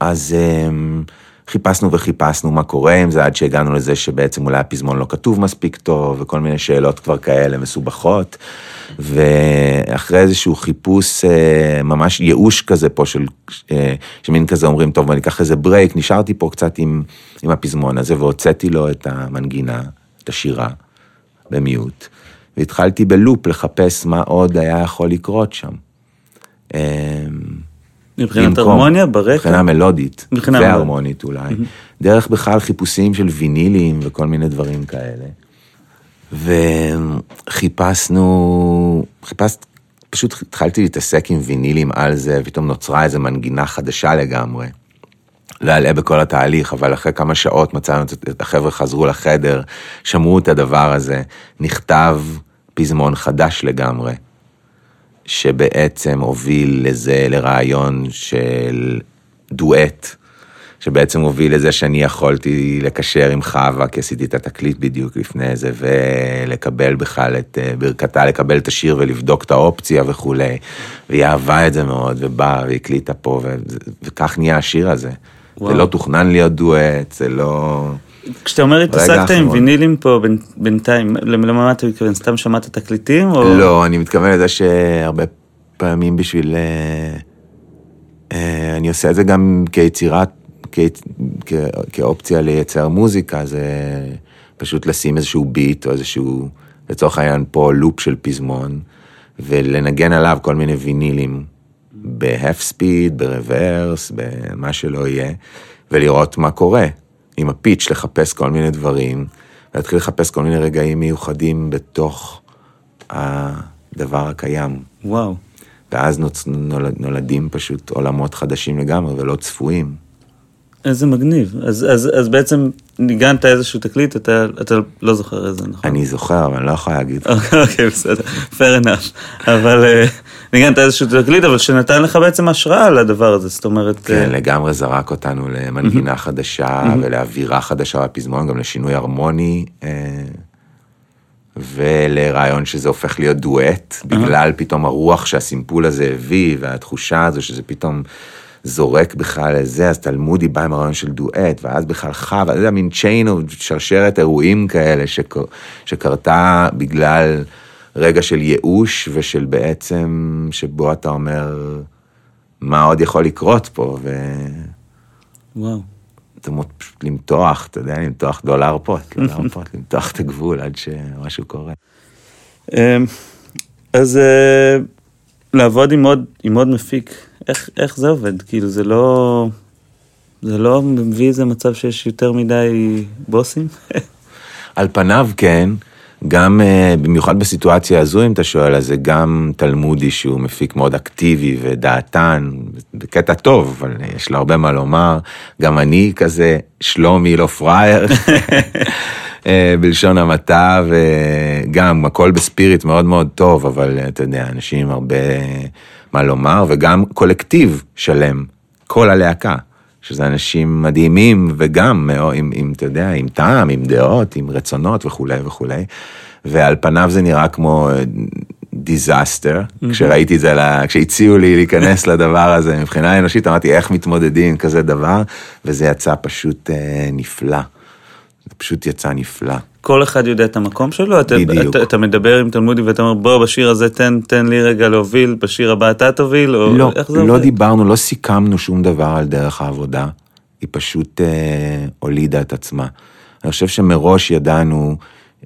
אז אמ, חיפשנו וחיפשנו מה קורה עם זה, עד שהגענו לזה שבעצם אולי הפזמון לא כתוב מספיק טוב, וכל מיני שאלות כבר כאלה מסובכות. ואחרי איזשהו חיפוש, אה, ממש ייאוש כזה פה של, אה, שמין כזה אומרים, טוב, אני אקח איזה ברייק, נשארתי פה קצת עם, עם הפזמון הזה, והוצאתי לו את המנגינה, את השירה, במיעוט. והתחלתי בלופ לחפש מה עוד היה יכול לקרות שם. מבחינת הרמוניה, ברקע? מבחינה מלודית, מבחינה והרמונית אולי. דרך בכלל חיפושים של וינילים וכל מיני דברים כאלה. וחיפשנו, חיפש, פשוט התחלתי להתעסק עם וינילים על זה, ופתאום נוצרה איזו מנגינה חדשה לגמרי. לא אלאה בכל התהליך, אבל אחרי כמה שעות מצאנו את החבר'ה חזרו לחדר, שמעו את הדבר הזה, נכתב פזמון חדש לגמרי. שבעצם הוביל לזה, לרעיון של דואט, שבעצם הוביל לזה שאני יכולתי לקשר עם חווה, כי עשיתי את התקליט בדיוק לפני זה, ולקבל בכלל את אה, ברכתה, לקבל את השיר ולבדוק את האופציה וכולי. והיא אהבה את זה מאוד, ובאה והקליטה פה, ו... וכך נהיה השיר הזה. וואו. זה לא תוכנן להיות דואט, זה לא... כשאתה אומר התעסקת עם. וינילים פה בינתיים, למה מה אתה מתכוון? סתם שמעת תקליטים? או... לא, אני מתכוון לזה שהרבה פעמים בשביל... אה, אה, אני עושה את זה גם כיצירת, כ- כ- כאופציה לייצר מוזיקה, זה פשוט לשים איזשהו ביט או איזשהו, לצורך העניין פה לופ של פזמון, ולנגן עליו כל מיני וינילים, בהף ספיד, ברוורס, במה שלא יהיה, ולראות מה קורה. עם הפיץ', לחפש כל מיני דברים, להתחיל לחפש כל מיני רגעים מיוחדים בתוך הדבר הקיים. וואו. ואז נוצ... נולד, נולדים פשוט עולמות חדשים לגמרי ולא צפויים. איזה מגניב. אז, אז, אז בעצם ניגנת איזשהו תקליט, אתה, אתה לא זוכר איזה, נכון? אני זוכר, אבל אני לא יכול להגיד. אוקיי, בסדר, fair enough. אבל אה, ניגנת איזשהו תקליט, אבל שנתן לך בעצם השראה לדבר הזה, זאת אומרת... כן, אה, לגמרי זרק אותנו למנגינה חדשה ולאווירה חדשה בפזמון, גם לשינוי הרמוני. אה, ולרעיון שזה הופך להיות דואט, בגלל פתאום הרוח שהסימפול הזה הביא, והתחושה הזו שזה פתאום זורק בכלל לזה, אז תלמודי בא עם הרעיון של דואט, ואז בכלל חווה, אתה יודע, מין צ'יין או שרשרת אירועים כאלה שקר, שקרתה בגלל רגע של ייאוש ושל בעצם, שבו אתה אומר, מה עוד יכול לקרות פה, ו... וואו. אתה פשוט למתוח, אתה יודע, למתוח דולר פוט, דולר פוט, למתוח את הגבול עד שמשהו קורה. אמ, אז אה, לעבוד עם עוד, עם עוד מפיק, איך, איך זה עובד? כאילו זה לא, זה לא מביא איזה מצב שיש יותר מדי בוסים? על פניו כן, גם אה, במיוחד בסיטואציה הזו, אם אתה שואל, אז זה גם תלמודי שהוא מפיק מאוד אקטיבי ודעתן, בקטע טוב, אבל יש לו הרבה מה לומר. גם אני כזה, שלומי לא פראייר, אה, בלשון המעטה, וגם הכל בספיריט מאוד מאוד טוב, אבל אתה יודע, אנשים עם הרבה מה לומר, וגם קולקטיב שלם, כל הלהקה. שזה אנשים מדהימים וגם עם, עם, אתה יודע, עם טעם, עם דעות, עם רצונות וכולי וכולי. ועל פניו זה נראה כמו דיזסטר, mm-hmm. כשראיתי את זה, לה, כשהציעו לי להיכנס לדבר הזה, מבחינה אנושית אמרתי איך מתמודדים עם כזה דבר, וזה יצא פשוט אה, נפלא. זה פשוט יצא נפלא. כל אחד יודע את המקום שלו? אתה, בדיוק. אתה, אתה מדבר עם תלמודי ואתה אומר, בוא, בשיר הזה תן, תן לי רגע להוביל, בשיר הבא אתה תוביל, או לא, איך זה לא עובד? דיברנו, לא סיכמנו שום דבר על דרך העבודה, היא פשוט אה, הולידה את עצמה. אני חושב שמראש ידענו,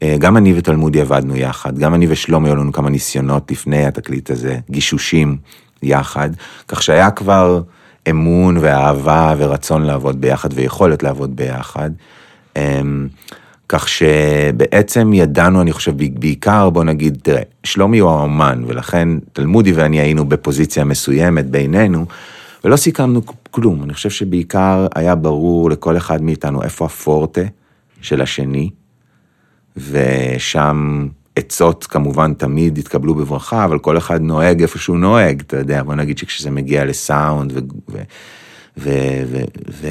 אה, גם אני ותלמודי עבדנו יחד, גם אני ושלומי היו לנו כמה ניסיונות לפני התקליט הזה, גישושים יחד, כך שהיה כבר אמון ואהבה ורצון לעבוד ביחד ויכולת לעבוד ביחד. אה, כך שבעצם ידענו, אני חושב, בעיקר, בוא נגיד, תראה, שלומי הוא האומן, ולכן תלמודי ואני היינו בפוזיציה מסוימת בינינו, ולא סיכמנו כלום. אני חושב שבעיקר היה ברור לכל אחד מאיתנו איפה הפורטה של השני, ושם עצות כמובן תמיד התקבלו בברכה, אבל כל אחד נוהג איפה שהוא נוהג, אתה יודע, בוא נגיד שכשזה מגיע לסאונד ו... ו... ו... ו... ו...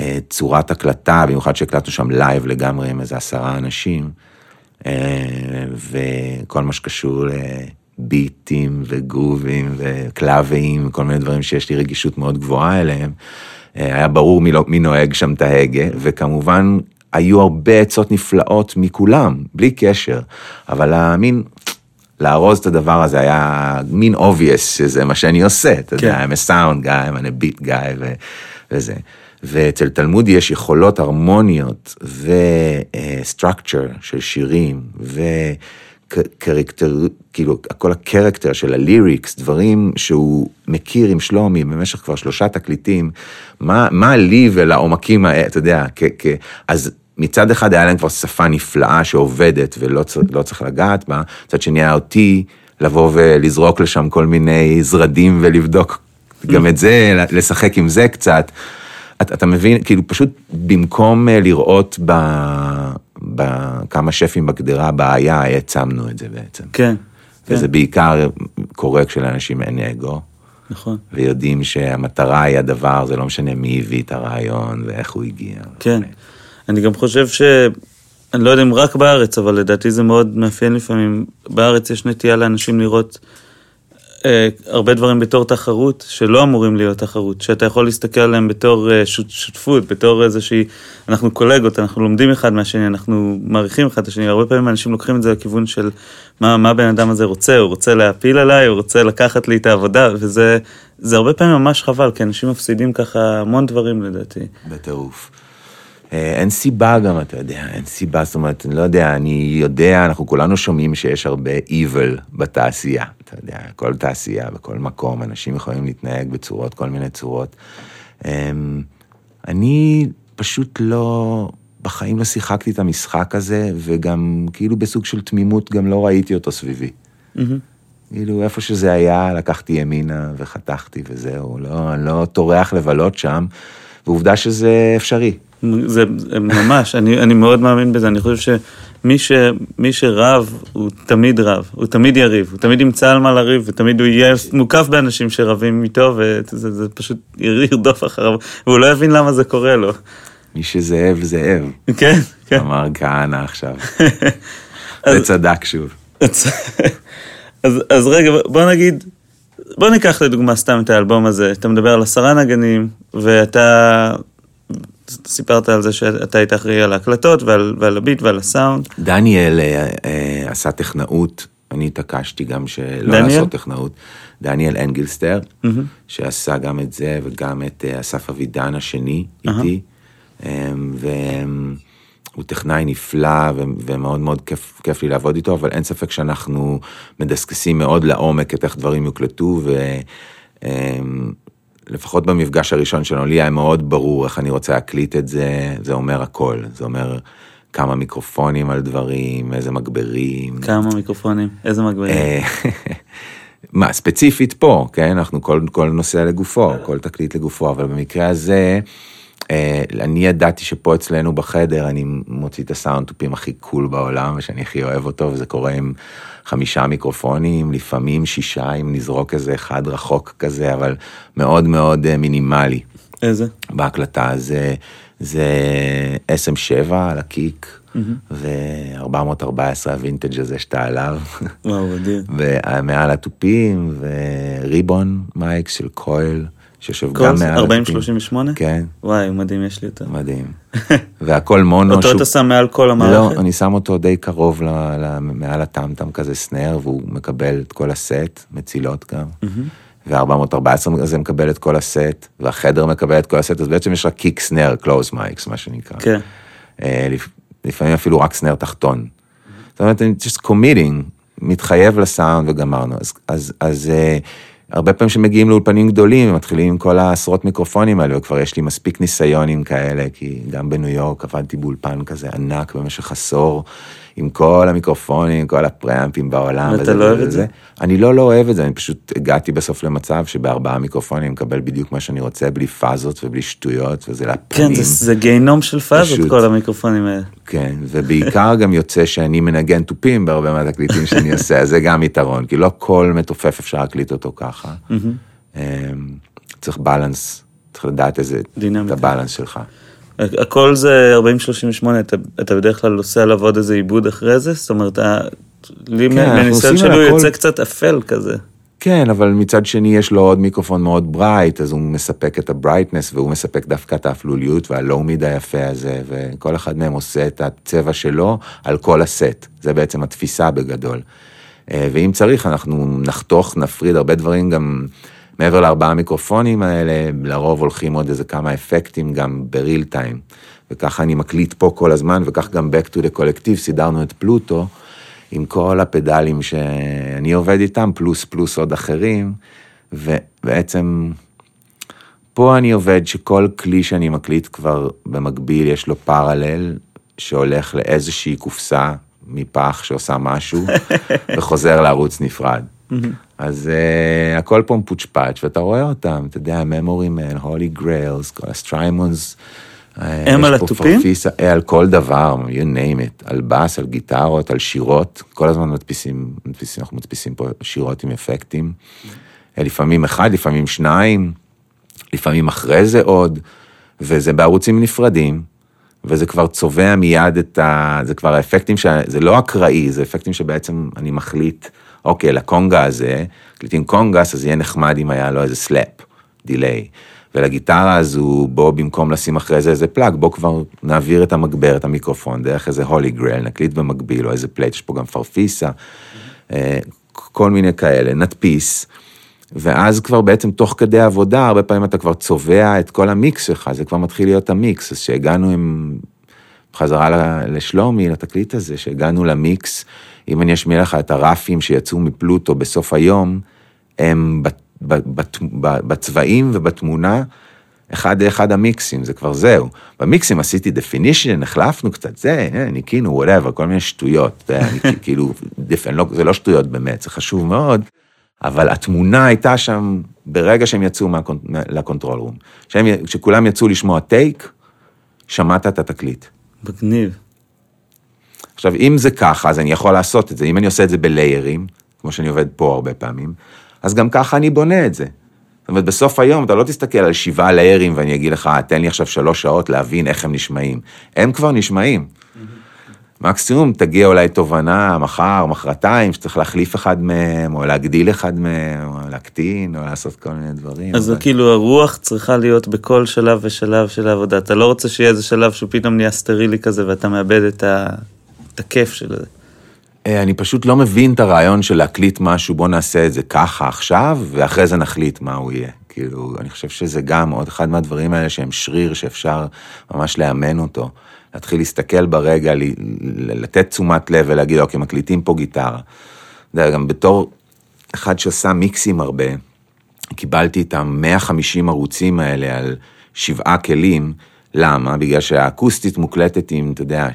אה, צורת הקלטה, במיוחד שהקלטנו שם לייב לגמרי עם איזה עשרה אנשים, אה, וכל מה שקשור לביטים וגרובים וקלאביים, וכל מיני דברים שיש לי רגישות מאוד גבוהה אליהם, אה, היה ברור מי, לא, מי נוהג שם את ההגה, וכמובן היו הרבה עצות נפלאות מכולם, בלי קשר, אבל המין... לארוז את הדבר הזה היה מין obvious שזה מה שאני עושה, אתה כן. יודע, I'm a sound guy, I'm a beat guy ו- וזה. ואצל תלמודי יש יכולות הרמוניות וסטרקצ'ר של שירים וקרקטר, כאילו כל הקרקטר של הליריקס, דברים שהוא מכיר עם שלומי במשך כבר שלושה תקליטים, מה, מה לי ולעומקים אתה יודע, אז מצד אחד היה להם כבר שפה נפלאה שעובדת ולא צר, לא צריך לגעת בה, מצד שני היה אותי לבוא ולזרוק לשם כל מיני זרדים ולבדוק גם את זה, לשחק עם זה קצת. אתה, אתה מבין, כאילו פשוט במקום אה, לראות ב, בכמה שפים בגדרה בעיה, העצמנו את זה בעצם. כן, וזה כן, בעיקר קורה כשלאנשים אין אגו, נכון. ויודעים שהמטרה היא הדבר, זה לא משנה מי הביא את הרעיון ואיך הוא הגיע. כן. וכולי. אני גם חושב ש... אני לא יודע אם רק בארץ, אבל לדעתי זה מאוד מאפיין לפעמים. בארץ יש נטייה לאנשים לראות אה, הרבה דברים בתור תחרות, שלא אמורים להיות תחרות, שאתה יכול להסתכל עליהם בתור אה, שות, שותפות, בתור איזושהי... אנחנו קולגות, אנחנו לומדים אחד מהשני, אנחנו מעריכים אחד את השני, הרבה פעמים אנשים לוקחים את זה לכיוון של מה, מה הבן אדם הזה רוצה, הוא רוצה להפיל עליי, הוא רוצה לקחת לי את העבודה, וזה זה הרבה פעמים ממש חבל, כי אנשים מפסידים ככה המון דברים לדעתי. בטירוף. אה, אין סיבה גם, אתה יודע, אין סיבה, זאת אומרת, אני לא יודע, אני יודע, אנחנו כולנו שומעים שיש הרבה evil בתעשייה, אתה יודע, כל תעשייה, בכל מקום, אנשים יכולים להתנהג בצורות, כל מיני צורות. אמ, אני פשוט לא, בחיים לא שיחקתי את המשחק הזה, וגם כאילו בסוג של תמימות גם לא ראיתי אותו סביבי. כאילו, איפה שזה היה, לקחתי ימינה וחתכתי וזהו, לא, אני לא טורח לבלות שם, ועובדה שזה אפשרי. זה, זה ממש, אני, אני מאוד מאמין בזה, אני חושב שמי ש, מי שרב, הוא תמיד רב, הוא תמיד יריב, הוא תמיד ימצא על מה לריב, ותמיד הוא יהיה מוקף באנשים שרבים איתו, וזה זה פשוט ירדוף אחריו, והוא לא יבין למה זה קורה לו. מי שזאב, זאב. כן, כן. אמר כהנא עכשיו. וצדק שוב. אז, אז רגע, בוא נגיד, בוא ניקח לדוגמה סתם את האלבום הזה, אתה מדבר על עשרה נגנים, ואתה סיפרת על זה שאתה היית אחראי על ההקלטות ועל, ועל הביט ועל הסאונד. דניאל אה, אה, עשה טכנאות, אני התעקשתי גם שלא דניאל? לעשות טכנאות. דניאל אנגלסטר, Mm-hmm. שעשה גם את זה וגם את אה, אסף אבידן השני איתי. אה, והוא טכנאי נפלא ו- ומאוד מאוד כיף, כיף לי לעבוד איתו, אבל אין ספק שאנחנו מדסקסים מאוד לעומק את איך דברים יוקלטו, ולפחות במפגש הראשון שלנו, לי היה מאוד ברור איך אני רוצה להקליט את זה, זה אומר הכל, זה אומר כמה מיקרופונים על דברים, איזה מגברים. כמה מיקרופונים, איזה מגבירים. אה, מה, ספציפית פה, כן? אנחנו כל, כל נושא לגופו, כל תקליט לגופו, אבל במקרה הזה, אה, אני ידעתי שפה אצלנו בחדר אני מוציא את הסאונד טופים הכי קול בעולם, ושאני הכי אוהב אותו, וזה קורה עם חמישה מיקרופונים, לפעמים שישה, אם נזרוק איזה אחד רחוק כזה, אבל מאוד מאוד אה, מינימלי. איזה? בהקלטה זה, זה SM7 על ה kick, ו-414 הווינטג' הזה שאתה עליו, וואו, מדהים. ומעל התופים, ו ribbon mics של קויל, שיושב גם זה מעל התופים. 4038? כן, וואי, מדהים, יש לי אותו. מדהים. והכל מונו. אותו שהוא- אתה שם מעל כל לא, המערכת? אני שם אותו די קרוב ל, ל, מעל ה tom-tom כזה snare, והוא מקבל את כל הסט, מצילות גם. ו-414 הזה מקבל את כל הסט, והחדר מקבל את כל הסט, אז בעצם יש רק kick snare, close mics, מה שנקרא. כן. אה, לפ- לפעמים אפילו רק סנר תחתון. זאת אומרת, אני just committing, מתחייב לסאונד וגמרנו. אז, אז, אז uh, הרבה פעמים שמגיעים לאולפנים גדולים, מתחילים עם כל העשרות מיקרופונים האלה, וכבר יש לי מספיק ניסיונים כאלה, כי גם בניו יורק עבדתי באולפן כזה ענק במשך עשור, עם כל המיקרופונים, עם כל הפראמפים בעולם. ואתה לא אוהב את זה? אני לא לא אוהב את זה, אני פשוט הגעתי בסוף למצב שבארבעה מיקרופונים אני מקבל בדיוק מה שאני רוצה, בלי פאזות ובלי שטויות, וזה לפנים. כן, זה, זה גיהנום של פאזות, פשוט. כל המיקרופונים האלה. כן, ובעיקר גם יוצא שאני מנגן תופים בהרבה מהתקליטים שאני עושה, אז זה גם יתרון, כי לא כל מתופף אפשר להקליט אותו ככה. אמ, צריך balance, צריך לדעת איזה, את. ה balance שלך. ה Coles זה 4038, אתה, אתה בדרך כלל עושה עליו עוד איזה עיבוד אחרי זה? זאת אומרת, לי כן, מניסיון אישי שלי הוא על הכל- יוצא קצת אפל כזה. כן, אבל מצד שני יש לו עוד מיקרופון מאוד bright, אז הוא מספק את ה brightness, והוא מספק דווקא את האפלוליות וה low mid היפה הזה, וכל אחד מהם עושה את הצבע שלו על כל הסט. זה בעצם התפיסה בגדול. אה, ואם צריך, אנחנו נחתוך, נפריד הרבה דברים גם מעבר לארבעה מיקרופונים האלה, לרוב הולכים עוד איזה כמה אפקטים גם בריל טיים. וככה אני מקליט פה כל הזמן, וכך גם Back to the Collective, סידרנו את פלוטו. עם כל הפדלים שאני עובד איתם, פלוס פלוס עוד אחרים, ובעצם פה אני עובד שכל כלי שאני מקליט כבר במקביל יש לו פרלל שהולך לאיזושהי קופסה מפח שעושה משהו וחוזר לערוץ נפרד. אז uh, הכל פה מפוצ'פאץ' ואתה רואה אותם, אתה יודע, Memory Man, Holy Grails, כל ה Strymons. אה, הם על התופים? Farfisa, אה, על כל דבר, you name it, על בס, על גיטרות, על שירות, כל הזמן מדפיסים, מדפיסים, אנחנו מדפיסים פה שירות עם אפקטים. לפעמים אחד, לפעמים שניים, לפעמים אחרי זה עוד, וזה בערוצים נפרדים, וזה כבר צובע מיד את ה... זה כבר האפקטים, ש... זה לא אקראי, זה אפקטים שבעצם אני מחליט, אוקיי, לקונגה הזה, מקליטים קונגס, אז יהיה נחמד אם היה לו איזה slap delay. ולגיטרה הזו, בוא במקום לשים אחרי זה איזה plug, בוא כבר נעביר את המגבר, את המיקרופון, דרך איזה Holy Grail, נקליט במקביל, או איזה plate, יש פה גם Farfisa, אה, כל מיני כאלה, נדפיס. ואז כבר בעצם תוך כדי עבודה, הרבה פעמים אתה כבר צובע את כל המיקס שלך, זה כבר מתחיל להיות המיקס. אז שהגענו עם, חזרה לשלומי, לתקליט הזה, שהגענו למיקס, אם אני אשמיע לך את הרפים שיצאו מפלוטו בסוף היום, הם בצבעים ובתמונה, אחד לאחד המיקסים, זה כבר זהו. במיקסים עשיתי definition, החלפנו קצת זה, אה, ניקינו, whatever, כל מיני שטויות. כאילו, לא, זה לא שטויות באמת, זה חשוב מאוד, אבל התמונה הייתה שם ברגע שהם יצאו ל control room. כשכולם יצאו לשמוע טייק, שמעת את התקליט. מגניב. עכשיו, אם זה ככה, אז אני יכול לעשות את זה. אם אני עושה את זה בליירים, כמו שאני עובד פה הרבה פעמים, אז גם ככה אני בונה את זה. זאת אומרת, בסוף היום אתה לא תסתכל על שבעה ליירים ואני אגיד לך, תן לי עכשיו שלוש שעות להבין איך הם נשמעים. הם כבר נשמעים. מקסימום תגיע אולי תובנה מחר, מחרתיים, שצריך להחליף אחד מהם, או להגדיל אחד מהם, או להקטין, או לעשות כל מיני דברים. אז אבל... כאילו הרוח צריכה להיות בכל שלב ושלב של העבודה. אתה לא רוצה שיהיה איזה שלב שהוא פתאום נהיה סטרילי כזה, ואתה מאבד את, ה... את הכיף של זה. אה, אני פשוט לא מבין את הרעיון של להקליט משהו, בוא נעשה את זה ככה עכשיו, ואחרי זה נחליט מה הוא יהיה. כאילו, אני חושב שזה גם עוד אחד מהדברים האלה שהם שריר, שאפשר ממש לאמן אותו. להתחיל להסתכל ברגע, לתת תשומת לב ולהגיד, אוקיי, מקליטים פה גיטרה. אתה יודע, גם בתור אחד שעושה מיקסים הרבה, קיבלתי את ה-150 ערוצים האלה על שבעה כלים. למה? בגלל שהאקוסטית מוקלטת עם, אתה יודע,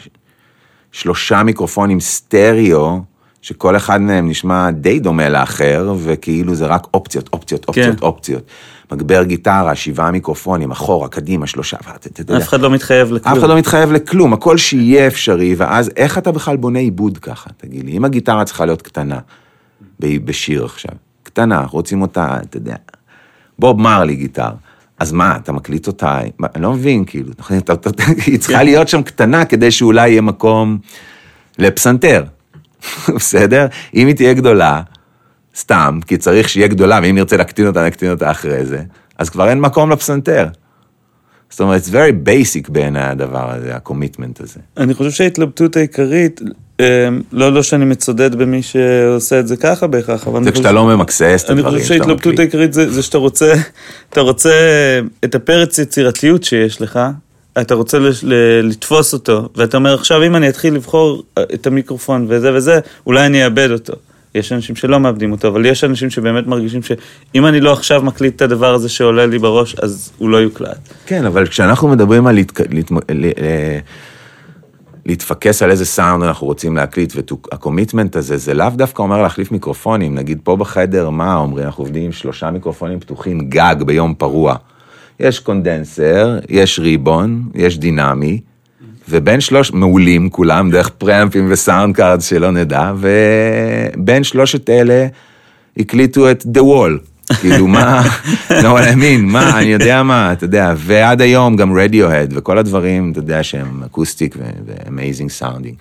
שלושה מיקרופונים סטריאו, שכל אחד מהם נשמע די דומה לאחר, וכאילו זה רק אופציות, אופציות, אופציות, כן. אופציות. מגבר גיטרה, שבעה מיקרופונים, אחורה, קדימה, שלושה, ואתה יודע. אף אחד לא מתחייב לכלום. אף אחד לא מתחייב לכלום, הכל שיהיה אפשרי, ואז איך אתה בכלל בונה עיבוד ככה, תגיד לי, אם הגיטרה צריכה להיות קטנה, בשיר עכשיו, קטנה, רוצים אותה, אתה יודע, בוב מרלי גיטר. אז מה, אתה מקליט אותה, אני לא מבין, כאילו, היא צריכה כן. להיות שם קטנה כדי שאולי יהיה מקום לפסנתר, בסדר? אם היא תהיה גדולה, סתם, כי צריך שיהיה גדולה, ואם נרצה להקטין אותה, נקטין אותה אחרי זה, אז כבר אין מקום לפסנתר. זאת אומרת, it's very basic בעיניי הדבר הזה, הקומיטמנט הזה. אני חושב שההתלבטות העיקרית, לא, לא שאני מצודד במי שעושה את זה ככה בהכרח, אבל... זה כשאתה לא ממקסס את הדברים אני חושב שההתלבטות העיקרית זה, זה שאתה רוצה, אתה רוצה את הפרץ יצירתיות שיש לך, אתה רוצה לתפוס אותו, ואתה אומר, עכשיו אם אני אתחיל לבחור אה, את המיקרופון וזה וזה, אולי אני אאבד אותו. יש אנשים שלא מאבדים אותו, אבל יש אנשים שבאמת מרגישים שאם אני לא עכשיו מקליט את הדבר הזה שעולה לי בראש, אז הוא לא יוקלט. כן, אבל כשאנחנו מדברים על להתק... להת... להתפקס על איזה סאונד אנחנו רוצים להקליט, וה commitment הזה, זה לאו דווקא אומר להחליף מיקרופונים. נגיד פה בחדר, מה אומרים? אנחנו עובדים עם שלושה מיקרופונים פתוחים גג ביום פרוע. יש condenser, יש ribbon, יש דינמי, ובין שלוש, מעולים כולם, דרך פריאמפים ו sound cards שלא נדע, ובין שלושת אלה הקליטו את The Wall. כאילו מה, know what I mean, מה, אני יודע מה, אתה יודע, ועד היום גם רדיוהד וכל הדברים, אתה יודע, שהם acoustic ו amazing sounding.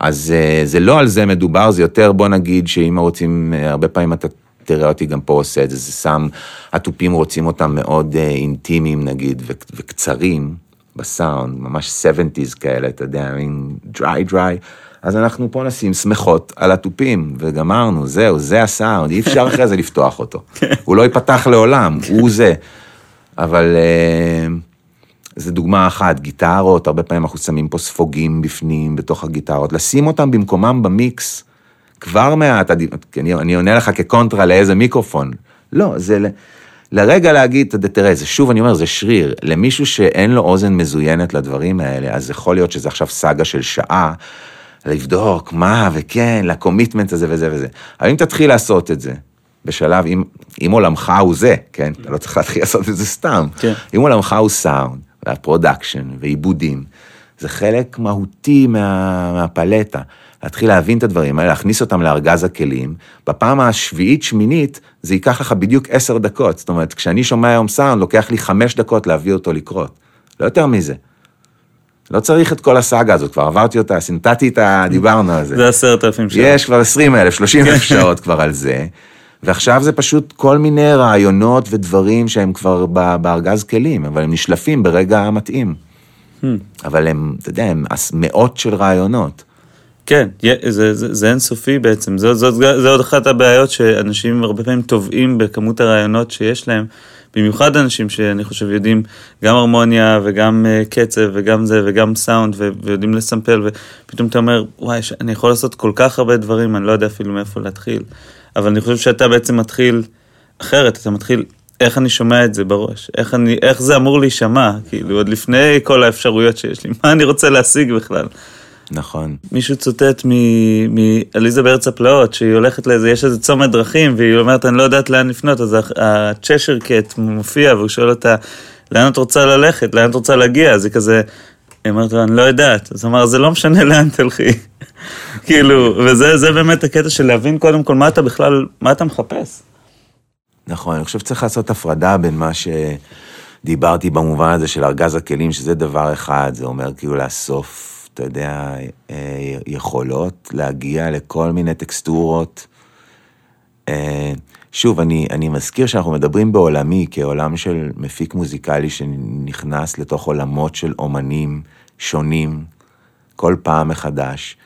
אז אה, זה לא על זה מדובר, זה יותר, בוא נגיד, שאם רוצים, אה, הרבה פעמים אתה תראה אותי גם פה עושה את זה, זה שם, התופים רוצים אותם מאוד אה, אינטימיים נגיד, וקצרים בסאונד, ממש 70's כאלה, אתה יודע, מין דריי דריי. אז אנחנו פה נשים שמחות על התופים, וגמרנו, זהו, זה הסאונד, אי אפשר אחרי זה לפתוח אותו. כן. הוא לא ייפתח לעולם, הוא זה. אבל uh, זו דוגמה אחת, גיטרות, הרבה פעמים אנחנו שמים פה ספוגים בפנים, בתוך הגיטרות, לשים אותם במקומם במיקס, כבר מעט, אני, אני עונה לך כקונטרה לאיזה מיקרופון. לא, זה ל, לרגע להגיד, תראה, זה שוב, אני אומר, זה שריר. למישהו שאין לו אוזן מזוינת לדברים האלה, אז יכול להיות שזה עכשיו סאגה של שעה. לבדוק מה וכן, ל commitment הזה וזה וזה. אבל אם תתחיל לעשות את זה, בשלב, אם, אם עולמך הוא זה, כן? אתה לא צריך להתחיל לעשות את זה סתם. כן. אם עולמך הוא סאונד, וה production, ועיבודים, זה חלק מהותי מה, מהפלטה. להתחיל להבין את הדברים האלה, להכניס אותם לארגז הכלים. בפעם השביעית, שמינית, זה ייקח לך בדיוק עשר דקות. זאת אומרת, כשאני שומע היום סאונד, לוקח לי חמש דקות להביא אותו לקרות. לא יותר מזה. לא צריך את כל הסאגה הזאת, כבר עברתי אותה, סינטטתי את ה... דיברנו על זה. זה עשרת אלפים שעות. יש כבר עשרים אלף, שלושים אלף שעות כבר על זה. ועכשיו זה פשוט כל מיני רעיונות ודברים שהם כבר בארגז כלים, אבל הם נשלפים ברגע המתאים. Hmm. אבל הם, אתה יודע, הם מאות של רעיונות. כן, יה- זה, זה, זה אינסופי בעצם, זה, זה, זה, זה עוד אחת הבעיות שאנשים הרבה פעמים טובעים בכמות הרעיונות שיש להם, במיוחד אנשים שאני חושב יודעים גם הרמוניה וגם uh, קצב וגם זה וגם סאונד ו- ויודעים לסמפל ופתאום אתה אומר וואי אני יכול לעשות כל כך הרבה דברים אני לא יודע אפילו מאיפה להתחיל אבל אני חושב שאתה בעצם מתחיל אחרת אתה מתחיל איך אני שומע את זה בראש איך אני איך זה אמור להישמע כאילו עוד לפני כל האפשרויות שיש לי מה אני רוצה להשיג בכלל. נכון. מישהו צוטט מ- מעליזה בארץ הפלאות, שהיא הולכת לאיזה, יש איזה צומת דרכים, והיא אומרת, אני לא יודעת לאן לפנות, אז הצ'שר קט מופיע, והוא שואל אותה, לאן את רוצה ללכת, לאן את רוצה להגיע? אז היא כזה, היא אומרת לו, אני לא יודעת. אז אמר, זה לא משנה לאן תלכי. כאילו, וזה זה באמת הקטע של להבין קודם כל מה אתה בכלל, מה אתה מחפש. נכון, אני חושב שצריך לעשות הפרדה בין מה שדיברתי במובן הזה של ארגז הכלים, שזה דבר אחד, זה אומר כאילו לאסוף, אתה יודע, אה, יכולות, להגיע לכל מיני טקסטורות. אה, שוב, אני, אני מזכיר שאנחנו מדברים בעולמי כעולם של מפיק מוזיקלי שנכנס לתוך עולמות של אומנים שונים כל פעם מחדש,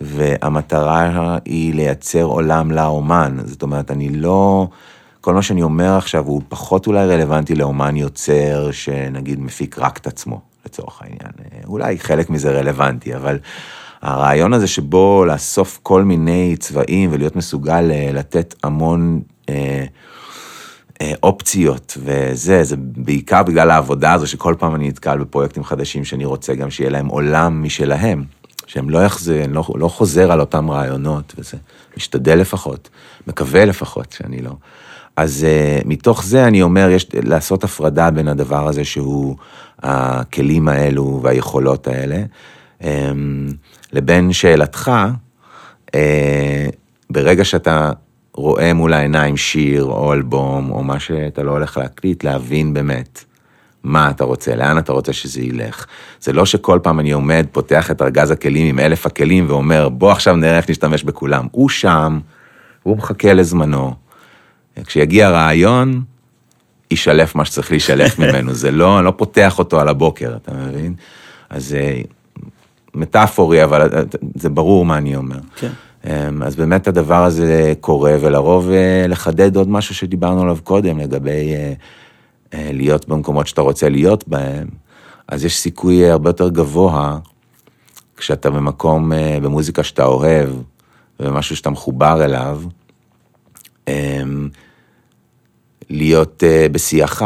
והמטרה היא לייצר עולם לאומן. זאת אומרת, אני לא... כל מה שאני אומר עכשיו הוא פחות אולי רלוונטי לאומן יוצר שנגיד מפיק רק את עצמו, לצורך העניין. אולי חלק מזה רלוונטי, אבל הרעיון הזה שבו לאסוף כל מיני צבעים ולהיות מסוגל אה, לתת המון אה, אה, אופציות וזה, זה בעיקר בגלל העבודה הזו שכל פעם אני נתקל בפרויקטים חדשים שאני רוצה גם שיהיה להם עולם משלהם. שהם לא יחזר, לא, לא חוזר על אותם רעיונות וזה, משתדל לפחות, מקווה לפחות שאני לא. אז uh, מתוך זה אני אומר, יש לעשות הפרדה בין הדבר הזה שהוא הכלים האלו והיכולות האלה, um, לבין שאלתך, uh, ברגע שאתה רואה מול העיניים שיר או אלבום או מה שאתה לא הולך להקליט, להבין באמת מה אתה רוצה, לאן אתה רוצה שזה ילך. זה לא שכל פעם אני עומד, פותח את ארגז הכלים עם אלף הכלים ואומר, בוא עכשיו נראה איך נשתמש בכולם. הוא שם, הוא מחכה לזמנו. כשיגיע רעיון, יישלף מה שצריך להישלף ממנו, זה לא, אני לא פותח אותו על הבוקר, אתה מבין? אז זה מטאפורי, אבל זה ברור מה אני אומר. כן. אז באמת הדבר הזה קורה, ולרוב אה, לחדד עוד משהו שדיברנו עליו קודם, לגבי אה, אה, להיות במקומות שאתה רוצה להיות בהם, אז יש סיכוי הרבה יותר גבוה כשאתה במקום, במוזיקה שאתה אוהב, ומשהו שאתה מחובר אליו, להיות בשיאך,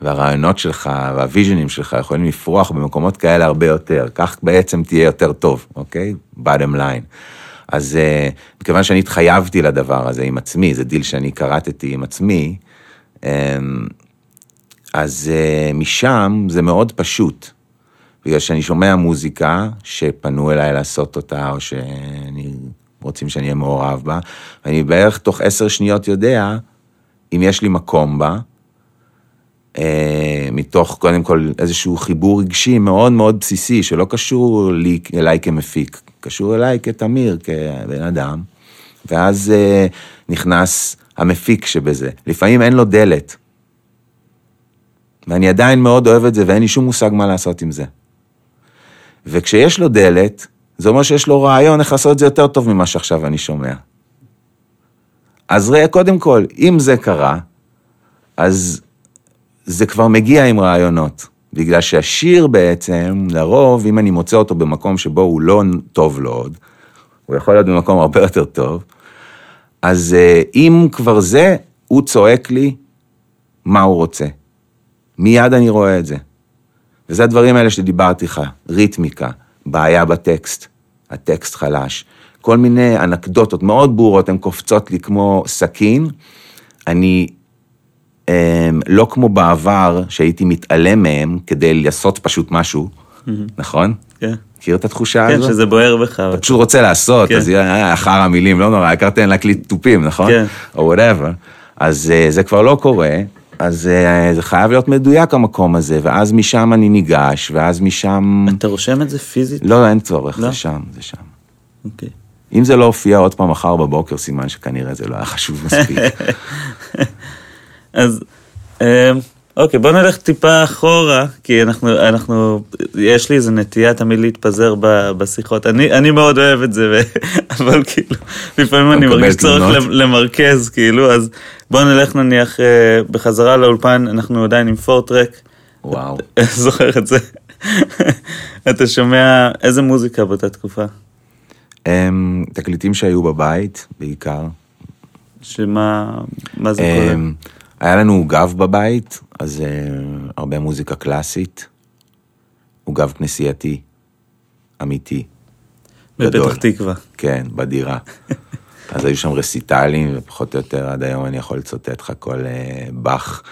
והרעיונות שלך והוויז'נים שלך יכולים לפרוח במקומות כאלה הרבה יותר, כך בעצם תהיה יותר טוב, אוקיי? bottom line. אז מכיוון שאני התחייבתי לדבר הזה עם עצמי, זה דיל שאני קראתי עם עצמי, אז משם זה מאוד פשוט, בגלל שאני שומע מוזיקה שפנו אליי לעשות אותה, או שאני רוצים שאני אהיה מעורב בה, ואני בערך תוך עשר שניות יודע אם יש לי מקום בה, אה, מתוך קודם כל איזשהו חיבור רגשי מאוד מאוד בסיסי, שלא קשור לי, אליי כמפיק, קשור אליי כתמיר, כבן אדם, ואז אה, נכנס המפיק שבזה. לפעמים אין לו דלת, ואני עדיין מאוד אוהב את זה, ואין לי שום מושג מה לעשות עם זה. וכשיש לו דלת, זה אומר שיש לו רעיון איך לעשות את זה יותר טוב ממה שעכשיו אני שומע. אז ראה, קודם כל, אם זה קרה, אז זה כבר מגיע עם רעיונות. בגלל שהשיר בעצם, לרוב, אם אני מוצא אותו במקום שבו הוא לא טוב לו עוד, הוא יכול להיות במקום הרבה יותר טוב, אז אם כבר זה, הוא צועק לי מה הוא רוצה. מיד אני רואה את זה. וזה הדברים האלה שדיברתי לך, ריתמיקה, בעיה בטקסט, הטקסט חלש, כל מיני אנקדוטות מאוד ברורות, הן קופצות לי כמו סכין. אני הם, לא כמו בעבר, שהייתי מתעלם מהם כדי לעשות פשוט משהו, נכון? כן. מכיר את התחושה כן, הזאת? כן, שזה בוער בך. אתה פשוט רוצה לעשות, כן. אז יהיה אחר המילים, לא נורא, העיקר תן להקליט תופים, נכון? כן. או whatever. אז אה, זה כבר לא קורה, אז אה, זה חייב להיות מדויק המקום הזה, ואז משם אני ניגש, ואז משם... אתה רושם את זה פיזית? לא, אין צורך, לא? זה שם, זה שם. אוקיי. אם זה לא הופיע עוד פעם מחר בבוקר, סימן שכנראה זה לא היה חשוב מספיק. אז אמ, אוקיי, בוא נלך טיפה אחורה, כי אנחנו, אנחנו, יש לי איזה נטייה תמיד להתפזר ב, בשיחות. אני, אני מאוד אוהב את זה, ו, אבל כאילו, לפעמים אני מרגיש צורך למרכז, כאילו, אז בוא נלך נניח אה, בחזרה לאולפן, אנחנו עדיין עם פורטרק. וואו. זוכר את זה. אתה שומע איזה מוזיקה באותה תקופה? אמ, תקליטים שהיו בבית, בעיקר. שמה מה זה קורה? אמ, היה לנו עוגב בבית, אז אה, הרבה מוזיקה קלאסית. עוגב כנסייתי, אמיתי. בפתח תקווה. כן, בדירה. אז היו שם רסיטלים, ופחות או יותר עד היום אני יכול לצטט לך כל אה, באך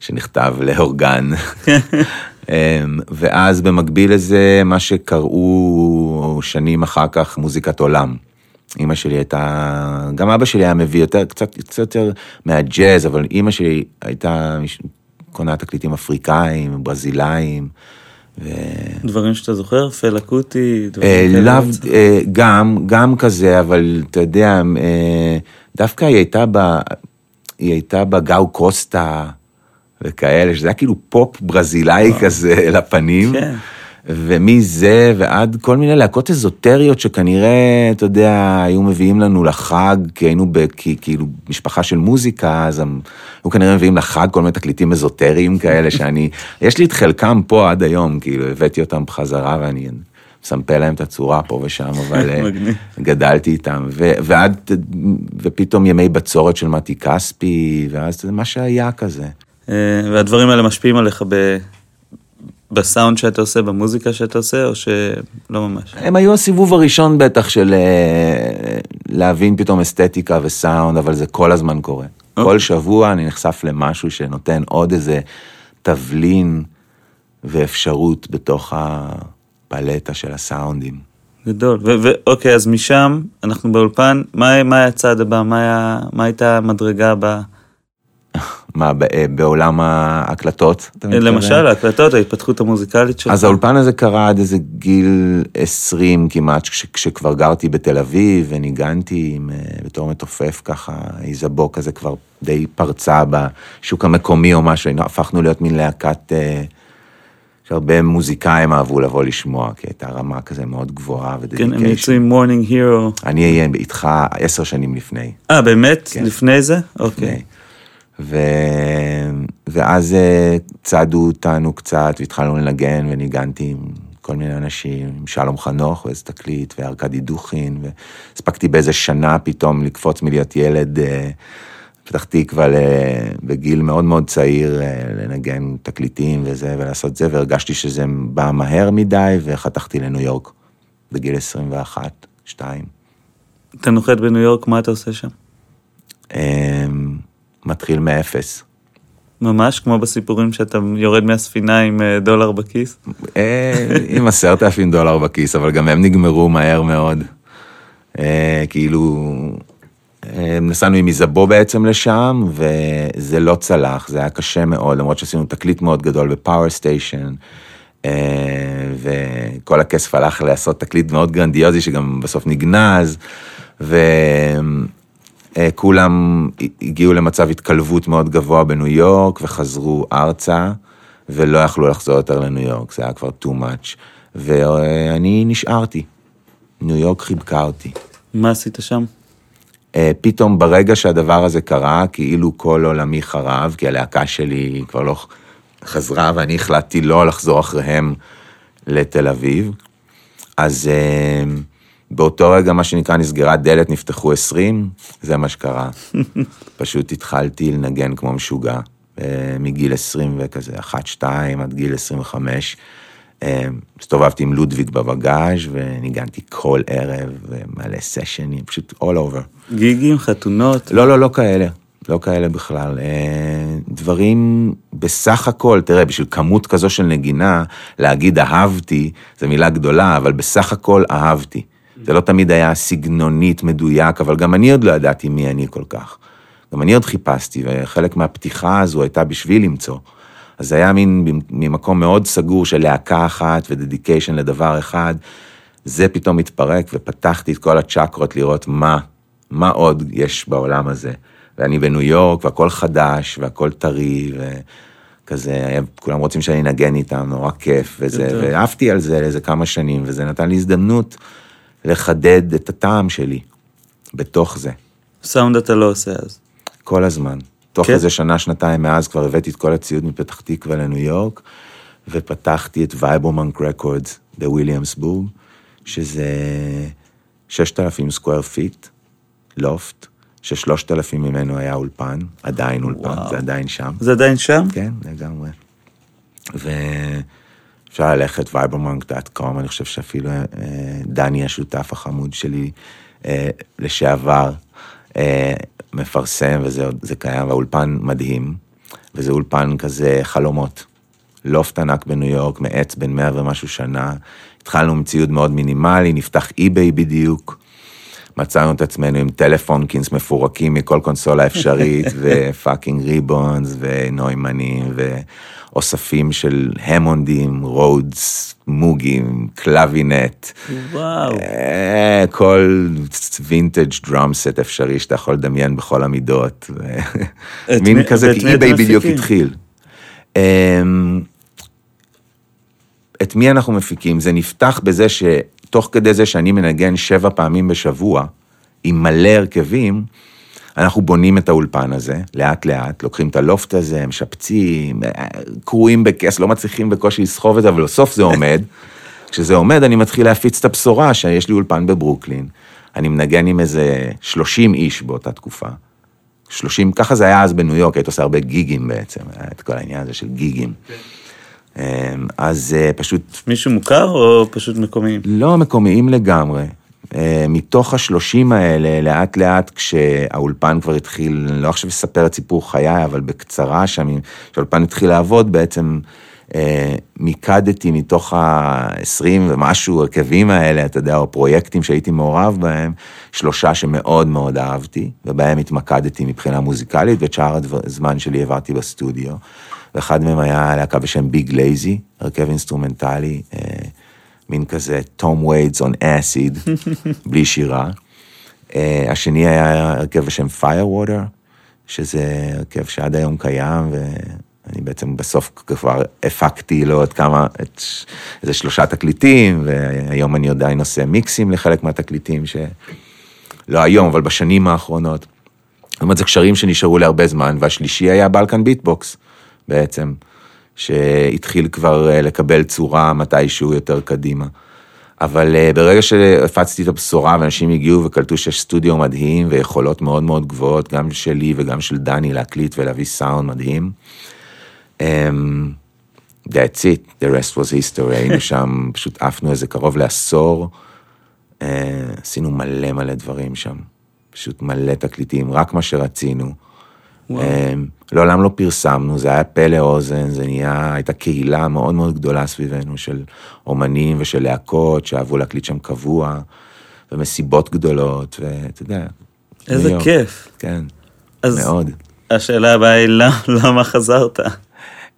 שנכתב לאורגן. אמ, ואז במקביל לזה, מה שקראו שנים אחר כך מוזיקת עולם. אימא שלי הייתה, גם אבא שלי היה מביא יותר, קצת, קצת יותר מהג'אז, אבל אימא שלי הייתה קונה תקליטים אפריקאים, ברזילאים. ו... דברים שאתה זוכר? פלה קוטי? אה? לאו, אה, גם, גם כזה, אבל אתה יודע, אה, דווקא היא הייתה ב... היא הייתה בגאו קוסטה וכאלה, שזה היה כאילו פופ ברזילאי כזה לפנים. כן. ומזה ועד כל מיני להקות אזוטריות שכנראה, אתה יודע, היו מביאים לנו לחג, כי היינו ב, כי, כאילו משפחה של מוזיקה, אז הם היו כנראה מביאים לחג כל מיני תקליטים אזוטריים כאלה, שאני, יש לי את חלקם פה עד היום, כאילו, הבאתי אותם בחזרה ואני מסמפה להם את הצורה פה ושם, אבל אה. גדלתי איתם, ו, ועד, ופתאום ימי בצורת של מתי כספי, ואז זה מה שהיה כזה. אה, והדברים האלה משפיעים עליך ב... בסאונד שאתה עושה, במוזיקה שאתה עושה, או שלא ממש? הם היו הסיבוב הראשון בטח של אה, להבין פתאום אסתטיקה וסאונד, אבל זה כל הזמן קורה. כל שבוע אני נחשף למשהו שנותן עוד איזה תבלין ואפשרות בתוך הפלטה של הסאונדים. גדול. ואוקיי, אז משם, אנחנו באולפן, מה, מה היה הצעד הבא? מה, היה, מה הייתה המדרגה הבאה? מה, אה, בעולם ההקלטות? מתכוון? למשל, ההקלטות, ההתפתחות המוזיקלית שלך. אז האולפן הזה קרה עד איזה גיל 20 כמעט, כש, כשכבר גרתי בתל אביב וניגנתי עם, אה, בתור מתופף ככה, איזבו כזה כבר די פרצה בשוק המקומי או משהו, הפכנו להיות מין להקת, אה, שהרבה מוזיקאים אהבו לבוא לשמוע, כי הייתה רמה כזה מאוד גבוהה כן, הם יצאו ו dedication. עם Morning Hero. אני אהיה איתך עשר שנים לפני. אה, באמת? כן. לפני זה? אוקיי. לפני. ו... ואז אה, צדו אותנו קצת, והתחלנו לנגן, וניגנתי עם כל מיני אנשים, עם שלום חנוך ואיזה תקליט, וארכדי דוכין, והספקתי באיזה שנה פתאום לקפוץ מלהיות ילד אה, פתח תקווה ל... בגיל מאוד מאוד צעיר, אה, לנגן תקליטים וזה, ולעשות זה, והרגשתי שזה בא מהר מדי, וחתכתי לניו יורק בגיל 21, 2. אתה נוחת בניו יורק, מה אתה עושה שם? מתחיל מאפס. ממש כמו בסיפורים שאתה יורד מהספינה עם אה, דולר בכיס? אה, עם עשרת אלפים דולר בכיס, אבל גם הם נגמרו מהר מאוד. אה, כאילו, נסענו עם איזבו בעצם לשם, וזה לא צלח, זה היה קשה מאוד, למרות שעשינו תקליט מאוד גדול ב Power Station, וכל הכסף הלך לעשות תקליט מאוד גרנדיוזי, שגם בסוף נגנז, ו... אה, כולם הגיעו למצב התקלבות מאוד גבוה בניו יורק וחזרו ארצה ולא יכלו לחזור יותר לניו יורק, זה היה כבר too much. ואני נשארתי. ניו יורק חיבקה אותי. מה עשית שם? אה, פתאום ברגע שהדבר הזה קרה, כאילו כל עולמי חרב, כי הלהקה שלי כבר לא חזרה ואני החלטתי לא לחזור אחריהם לתל אביב. אז אה, באותו רגע, מה שנקרא, נסגרה דלת, נפתחו 20, זה מה שקרה. פשוט התחלתי לנגן כמו משוגע, אה, מגיל 20 וכזה, 1-2 עד גיל 25. אה, הסתובבתי עם לודוויג בבגאז' וניגנתי כל ערב, ומלא סשנים, פשוט all over. גיגים, חתונות? לא, לא, לא כאלה. לא כאלה בכלל. אה, דברים בסך הכל, תראה, בשביל כמות כזו של נגינה, להגיד אהבתי, זו מילה גדולה, אבל בסך הכל אהבתי. זה לא תמיד היה סגנונית מדויק, אבל גם אני עוד לא ידעתי מי אני כל כך. גם אני עוד חיפשתי, וחלק מהפתיחה הזו הייתה בשביל למצוא. אז זה היה מין ממקום מאוד סגור של להקה אחת ודדיקיישן לדבר אחד. זה פתאום התפרק ופתחתי את כל הצ'קרות לראות מה, מה עוד יש בעולם הזה. ואני בניו יורק והכל חדש והכל טרי כזה, כולם רוצים שאני אנגן איתם, נורא כיף, וזה. ועפתי על זה איזה כמה שנים, וזה נתן לי הזדמנות לחדד את הטעם שלי בתוך זה, סאונד אתה לא עושה אז. כל הזמן. תוך כן. איזה שנה, שנתיים מאז כבר הבאתי את כל הציוד מפתח תקווה לניו יורק, ופתחתי את Vibromonk Records בוויליאמסבורג, שזה 6,000 square feet, לופט, ששלושת אלפים ממנו היה אולפן, עדיין אולפן, וואו. זה עדיין שם. זה עדיין שם? כן, לגמרי. ואפשר ללכת vibromonk.com, אני חושב שאפילו אה, דני השותף החמוד שלי אה, לשעבר אה, מפרסם, וזה קיים, והאולפן מדהים, וזה אולפן כזה חלומות. לופט ענק בניו יורק, מעץ בן מאה ומשהו שנה. התחלנו עם ציוד מאוד מינימלי, נפתח eBay בדיוק. מצאנו את עצמנו עם Telefunkens מפורקים מכל קונסולה אפשרית, ו fucking ribbons, ונוימנים, ואוספים של Hammond ים, Rhodes, Moog ים, Clavinet, וואו. אה, כל vintage drum set אפשרי שאתה יכול לדמיין בכל המידות. מין מי- כזה, כי eBay בדיוק? התחיל. אמ, את מי אנחנו מפיקים? זה נפתח בזה שתוך כדי זה שאני מנגן שבע פעמים בשבוע, עם מלא הרכבים, אנחנו בונים את האולפן הזה, לאט לאט, לוקחים את הלופט הזה, משפצים, אה, קרועים בכס, לא מצליחים בקושי לסחוב את זה, אבל בסוף זה עומד. כשזה עומד, אני מתחיל להפיץ את הבשורה שיש לי אולפן בברוקלין. אני מנגן עם איזה 30 איש באותה תקופה. 30, ככה זה היה אז בניו יורק, היית עושה הרבה גיגים בעצם, היה את כל העניין הזה של גיגים. אמ, אז אה, פשוט מישהו מוכר או פשוט מקומיים? לא מקומיים לגמרי. אה, מתוך השלושים האלה, לאט לאט כשהאולפן כבר התחיל, אני לא עכשיו אספר את סיפור חיי, אבל בקצרה שם, כשהאולפן התחיל לעבוד, בעצם אה, מיקדתי מתוך ה-20 ומשהו הרכבים האלה, אתה יודע, או פרויקטים שהייתי מעורב בהם, שלושה שמאוד מאוד אהבתי, ובהם התמקדתי מבחינה מוזיקלית, ואת שאר הזמן שלי העברתי בסטודיו. ואחד מהם היה להקה בשם Big Lazy, הרכב אינסטרומנטלי. אה, מין כזה Tom Waits on acid, בלי שירה. אה, השני היה הרכב בשם Firewater, שזה הרכב שעד היום קיים, ואני בעצם בסוף כבר הפקתי לו עוד כמה, את איזה שלושה תקליטים, והיום אני עדיין עושה מיקסים לחלק מהתקליטים, ש... לא היום, אבל בשנים האחרונות. זאת אומרת, זה קשרים שנשארו לי הרבה זמן, והשלישי היה Balkan Beat Box, בעצם, שהתחיל כבר אה, לקבל צורה מתישהו יותר קדימה. אבל אה, ברגע שהפצתי את הבשורה ואנשים הגיעו וקלטו שיש סטודיו מדהים ויכולות מאוד מאוד גבוהות, גם שלי וגם של דני להקליט ולהביא סאונד מדהים, um, that's it, the rest was history, היינו שם, פשוט עפנו איזה קרוב לעשור, uh, עשינו מלא מלא דברים שם, פשוט מלא תקליטים, רק מה שרצינו. וואו. אמ, לעולם לא פרסמנו, זה היה פה לאוזן, זה נהיה, הייתה קהילה מאוד מאוד גדולה סביבנו של אומנים ושל להקות שאהבו להקליט שם קבוע, ומסיבות גדולות, ואתה יודע. איזה יורק. כיף. כן, אז מאוד. השאלה הבאה היא למה- למה חזרת?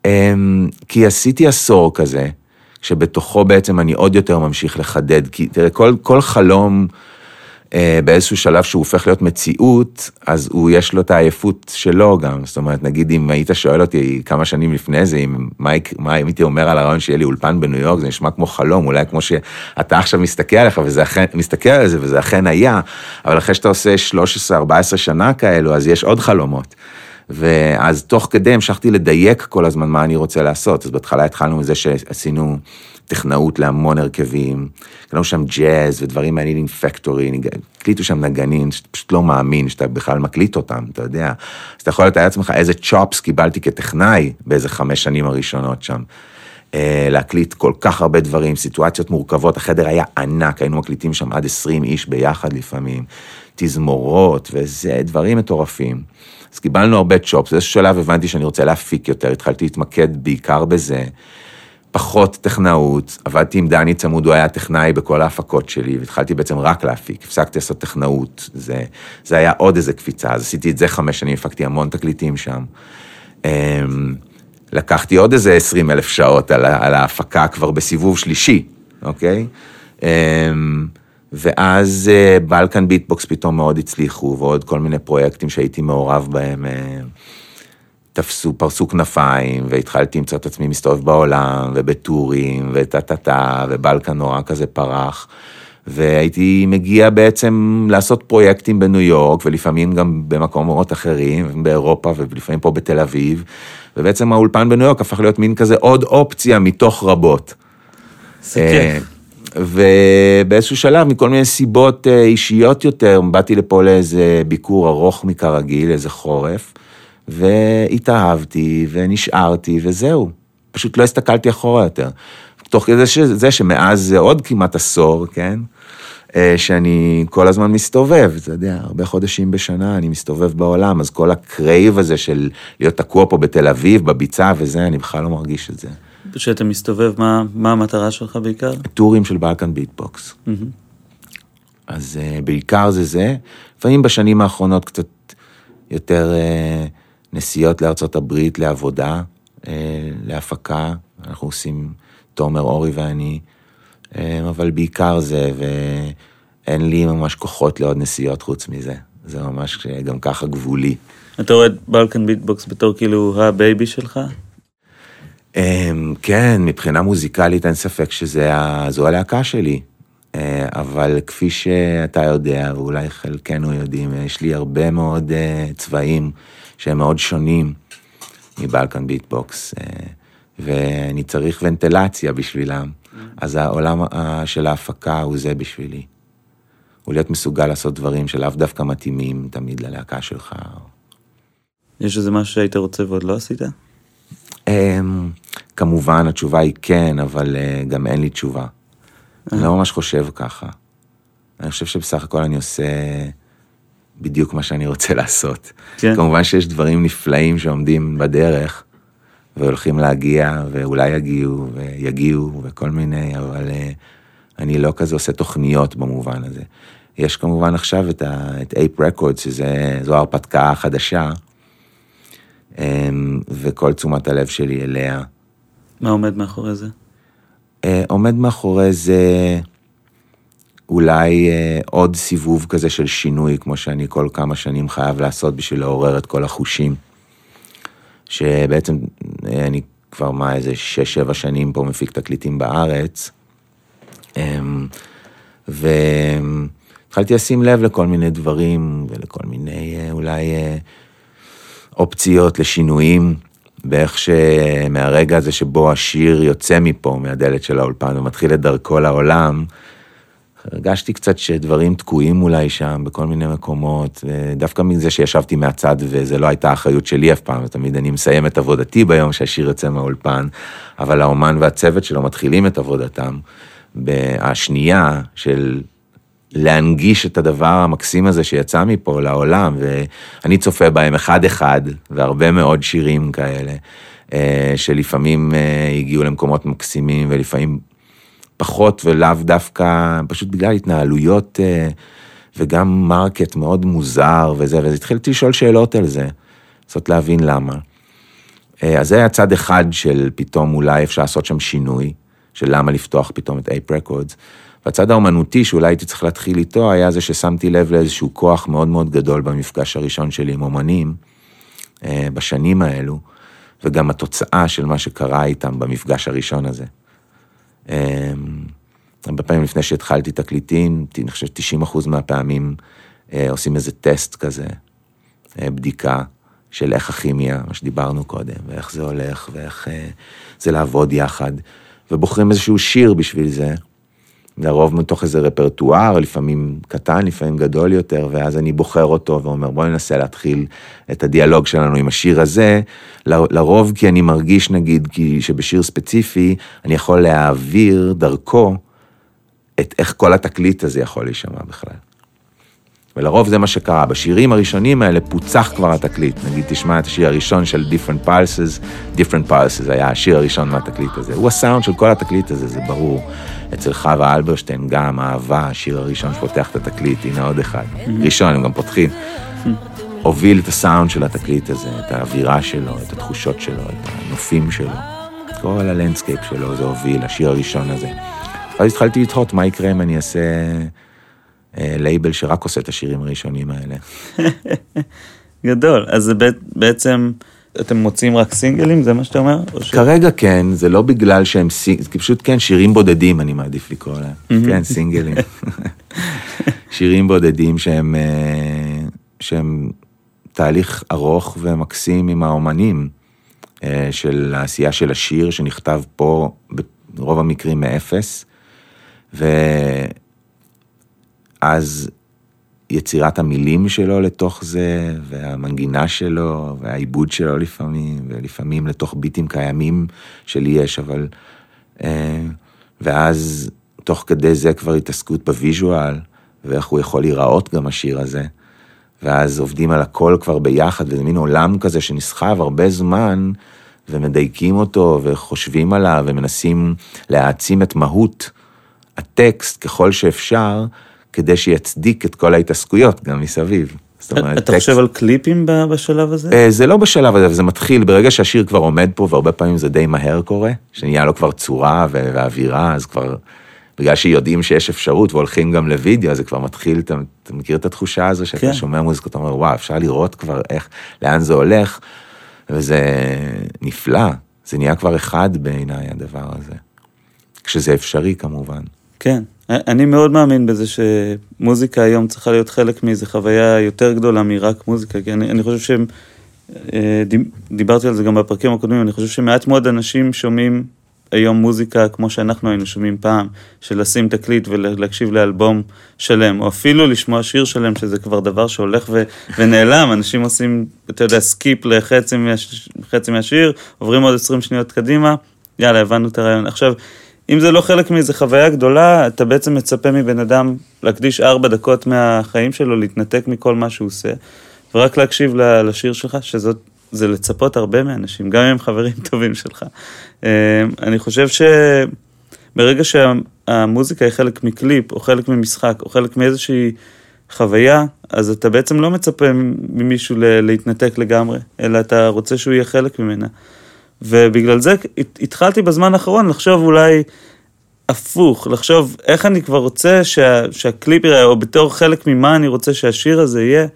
אמ, כי עשיתי עשור כזה, שבתוכו בעצם אני עוד יותר ממשיך לחדד, כי תראה, כל, כל חלום באיזשהו שלב שהוא הופך להיות מציאות, אז הוא, יש לו את העייפות שלו גם. זאת אומרת, נגיד אם היית שואל אותי כמה שנים לפני זה, אם, מה, מה אם הייתי אומר על הרעיון שיהיה לי אולפן בניו יורק, זה נשמע כמו חלום, אולי כמו שאתה עכשיו מסתכל עליך, וזה אכן, מסתכל על זה, וזה אכן היה, אבל אחרי שאתה עושה 13-14 שנה כאלו, אז יש עוד חלומות. ואז תוך כדי המשכתי לדייק כל הזמן מה אני רוצה לעשות. אז בהתחלה התחלנו מזה שעשינו טכנאות להמון הרכבים, קראנו שם ג'אז ודברים מעניינים, פקטורי, הקליטו שם נגנים, שאתה פשוט לא מאמין שאתה בכלל מקליט אותם, אתה יודע. אז אתה יכול לתאר לעצמך איזה צ'ופס קיבלתי כטכנאי באיזה חמש שנים הראשונות שם. אה, להקליט כל כך הרבה דברים, סיטואציות מורכבות, החדר היה ענק, היינו מקליטים שם עד 20 איש ביחד לפעמים, תזמורות וזה, דברים מטורפים. אז קיבלנו הרבה צ'ופס, באיזשהו שלב הבנתי שאני רוצה להפיק יותר, התחלתי להתמקד בעיקר בזה. פחות טכנאות, עבדתי עם דני צמוד, הוא היה טכנאי בכל ההפקות שלי, והתחלתי בעצם רק להפיק, הפסקתי לעשות טכנאות, זה, זה היה עוד איזה קפיצה, אז עשיתי את זה חמש שנים, הפקתי המון תקליטים שם. אמ, לקחתי עוד איזה 20 אלף שעות על, על ההפקה כבר בסיבוב שלישי, אוקיי? אמ, ואז אה, בלקן ביטבוקס פתאום מאוד הצליחו, ועוד כל מיני פרויקטים שהייתי מעורב בהם. אה, תפסו, פרסו כנפיים, והתחלתי למצוא את עצמי מסתובב בעולם, ובטורים, וטה טה טה, ובלקן נורא כזה פרח. והייתי מגיע בעצם לעשות פרויקטים בניו יורק, ולפעמים גם במקומות אחרים, באירופה, ולפעמים פה בתל אביב. ובעצם האולפן בניו יורק הפך להיות מין כזה עוד אופציה מתוך רבות. זה כיף. ובאיזשהו שלב, מכל מיני סיבות אה, אישיות יותר, באתי לפה לאיזה ביקור ארוך מכרגיל, איזה חורף, והתאהבתי, ונשארתי, וזהו. פשוט לא הסתכלתי אחורה יותר. תוך כדי שזה שמאז זה עוד כמעט עשור, כן? אה, שאני כל הזמן מסתובב, אתה יודע, הרבה חודשים בשנה אני מסתובב בעולם, אז כל ה crave הזה של להיות תקוע פה בתל אביב, בביצה וזה, אני בכלל לא מרגיש את זה. כשאתה מסתובב, מה, מה המטרה שלך בעיקר? tour ים של Balkan Beat Box. אז אה, בעיקר זה זה. לפעמים בשנים האחרונות קצת יותר אה, נסיעות לארצות הברית לעבודה, אה, להפקה, אנחנו עושים, תומר, אורי ואני, אה, אבל בעיקר זה, ואין לי ממש כוחות לעוד נסיעות חוץ מזה. זה ממש אה, גם ככה גבולי. אתה רואה את Balkan Beat Box בתור כאילו ה baby שלך? כן, מבחינה מוזיקלית אין ספק שזו הלהקה שלי. אה, אבל כפי שאתה יודע, ואולי חלקנו יודעים, יש לי הרבה מאוד אה, צבעים שהם מאוד שונים מבלקן ביטבוקס, אה, ואני צריך ונטלציה בשבילם. אז העולם של ההפקה הוא זה בשבילי. הוא להיות מסוגל לעשות דברים שלאו דווקא מתאימים תמיד ללהקה שלך. יש איזה משהו שהיית רוצה ועוד לא עשית? אמ, כמובן, התשובה היא כן, אבל אה, גם אין לי תשובה. אני לא ממש חושב ככה. אני חושב שבסך הכל אני עושה בדיוק מה שאני רוצה לעשות. כן. כמובן שיש דברים נפלאים שעומדים בדרך, והולכים להגיע, ואולי יגיעו, ויגיעו, וכל מיני, אבל אה, אני לא כזה עושה תוכניות במובן הזה. יש כמובן עכשיו את, ה, את אייפ רקורד, שזו ההרפתקה החדשה, אמ, וכל תשומת הלב שלי אליה. מה עומד מאחורי זה? אה, עומד מאחורי זה אולי אה, עוד סיבוב כזה של שינוי, כמו שאני כל כמה שנים חייב לעשות בשביל לעורר את כל החושים. שבעצם אה, אני כבר מה, איזה שש-שבע שנים פה מפיק תקליטים בארץ. אמ, והתחלתי לשים לב לכל מיני דברים ולכל מיני אולי אופציות לשינויים. באיך שמהרגע הזה שבו השיר יוצא מפה, מהדלת של האולפן, ומתחיל את דרכו לעולם, הרגשתי קצת שדברים תקועים אולי שם בכל מיני מקומות, דווקא מזה שישבתי מהצד וזה לא הייתה אחריות שלי אף פעם, תמיד אני מסיים את עבודתי ביום שהשיר יוצא מהאולפן, אבל האומן והצוות שלו מתחילים את עבודתם. השנייה של להנגיש את הדבר המקסים הזה שיצא מפה לעולם, ואני צופה בהם אחד-אחד, והרבה מאוד שירים כאלה, אה, שלפעמים אה, הגיעו למקומות מקסימים, ולפעמים פחות, ולאו דווקא, פשוט בגלל התנהלויות אה, וגם market מאוד מוזר וזה, ואז התחלתי לשאול שאלות על זה, לנסות להבין למה. אז זה היה צד אחד של פתאום אולי אפשר לעשות שם שינוי, של למה לפתוח פתאום את Ape Records. והצד האומנותי שאולי הייתי צריך להתחיל איתו, היה זה ששמתי לב לאיזשהו כוח מאוד מאוד גדול במפגש הראשון שלי עם אומנים, אה, בשנים האלו, וגם התוצאה של מה שקרה איתם במפגש הראשון הזה. אה, הרבה פעמים לפני שהתחלתי תקליטים, אני חושב 90 אחוז מהפעמים אה, עושים איזה טסט כזה, בדיקה של איך הכימיה, מה שדיברנו קודם, ואיך זה הולך, ואיך זה לעבוד יחד, ובוחרים איזשהו שיר בשביל זה. לרוב מתוך איזה רפרטואר, לפעמים קטן, לפעמים גדול יותר, ואז אני בוחר אותו ואומר, בוא ננסה להתחיל את הדיאלוג שלנו עם השיר הזה, לרוב כי אני מרגיש, נגיד, כי שבשיר ספציפי, אני יכול להעביר דרכו את איך כל התקליט הזה יכול להישמע בכלל. ולרוב זה מה שקרה, בשירים הראשונים האלה פוצח כבר התקליט. נגיד, תשמע את השיר הראשון של Different Pulses, Different Pulses היה השיר הראשון מהתקליט הזה. הוא הסאונד של כל התקליט הזה, זה ברור. אצל חווה אלברשטיין גם, אהבה, השיר הראשון שפותח את התקליט, הנה עוד אחד. ראשון, הם גם פותחים. הוביל את הסאונד של התקליט הזה, את האווירה שלו, את התחושות שלו, את הנופים שלו. כל ה landscape שלו זה הוביל, השיר הראשון הזה. אז התחלתי לתהות מה יקרה אם אני אעשה אה, לייבל שרק עושה את השירים הראשונים האלה. גדול, אז זה בעצם אתם מוציאים רק סינגלים, זה מה שאתה אומר? ש... כרגע כן, זה לא בגלל שהם סינגלים, פשוט כן, שירים בודדים אני מעדיף לקרוא להם. כן, סינגלים. שירים בודדים שהם, אה, שהם תהליך ארוך ומקסים עם האומנים, אה, של העשייה של השיר שנכתב פה ברוב המקרים מאפס, ואז יצירת המילים שלו לתוך זה, והמנגינה שלו, והעיבוד שלו לפעמים, ולפעמים לתוך ביטים קיימים שלי יש, אבל... אה, ואז תוך כדי זה כבר התעסקות ב visual, ואיך הוא יכול להיראות גם השיר הזה. ואז עובדים על הכל כבר ביחד, וזה מין עולם כזה שנסחב הרבה זמן, ומדייקים אותו, וחושבים עליו, ומנסים להעצים את מהות הטקסט ככל שאפשר, כדי שיצדיק את כל ההתעסקויות גם מסביב. אומרת, אתה. חושב על קליפים בשלב הזה? אה, זה לא בשלב הזה, זה מתחיל, ברגע שהשיר כבר עומד פה, והרבה פעמים זה די מהר קורה, שנהיה לו כבר צורה ואווירה, אז כבר, בגלל שיודעים שיש אפשרות והולכים גם לוידאו, אז זה כבר מתחיל, אתה, אתה מכיר את התחושה הזו, שאתה כן. שומע מוזיקה, אתה אומר, וואו, אפשר לראות כבר איך, לאן זה הולך, וזה נפלא, זה נהיה כבר אחד בעיניי הדבר הזה. כשזה אפשרי כמובן. כן, אני מאוד מאמין בזה שמוזיקה היום צריכה להיות חלק מאיזו חוויה יותר גדולה מרק מוזיקה, כי אני, אני חושב שהם, אה, דיברתי על זה גם בפרקים הקודמים, אני חושב שמעט מאוד אנשים שומעים היום מוזיקה כמו שאנחנו היינו שומעים פעם, של לשים תקליט ולהקשיב לאלבום שלם, או אפילו לשמוע שיר שלם, שזה כבר דבר שהולך ו- ונעלם, אנשים עושים, אתה יודע, skip לחצי מהש- מהשיר, עוברים עוד 20 שניות קדימה, יאללה, הבנו את הרעיון. עכשיו, אם זה לא חלק מאיזה חוויה גדולה, אתה בעצם מצפה מבן אדם להקדיש ארבע דקות מהחיים שלו, להתנתק מכל מה שהוא עושה, ורק להקשיב לשיר שלך, שזאת, זה לצפות הרבה מאנשים, גם אם הם חברים טובים שלך. אמ, אני חושב שברגע שהמוזיקה היא חלק מקליפ, או חלק ממשחק, או חלק מאיזושהי חוויה, אז אתה בעצם לא מצפה ממישהו להתנתק לגמרי, אלא אתה רוצה שהוא יהיה חלק ממנה. ובגלל זה התחלתי בזמן האחרון לחשוב אולי הפוך, לחשוב איך אני כבר רוצה שה, שהקליפ יראה, או בתור חלק ממה אני רוצה שהשיר הזה יהיה,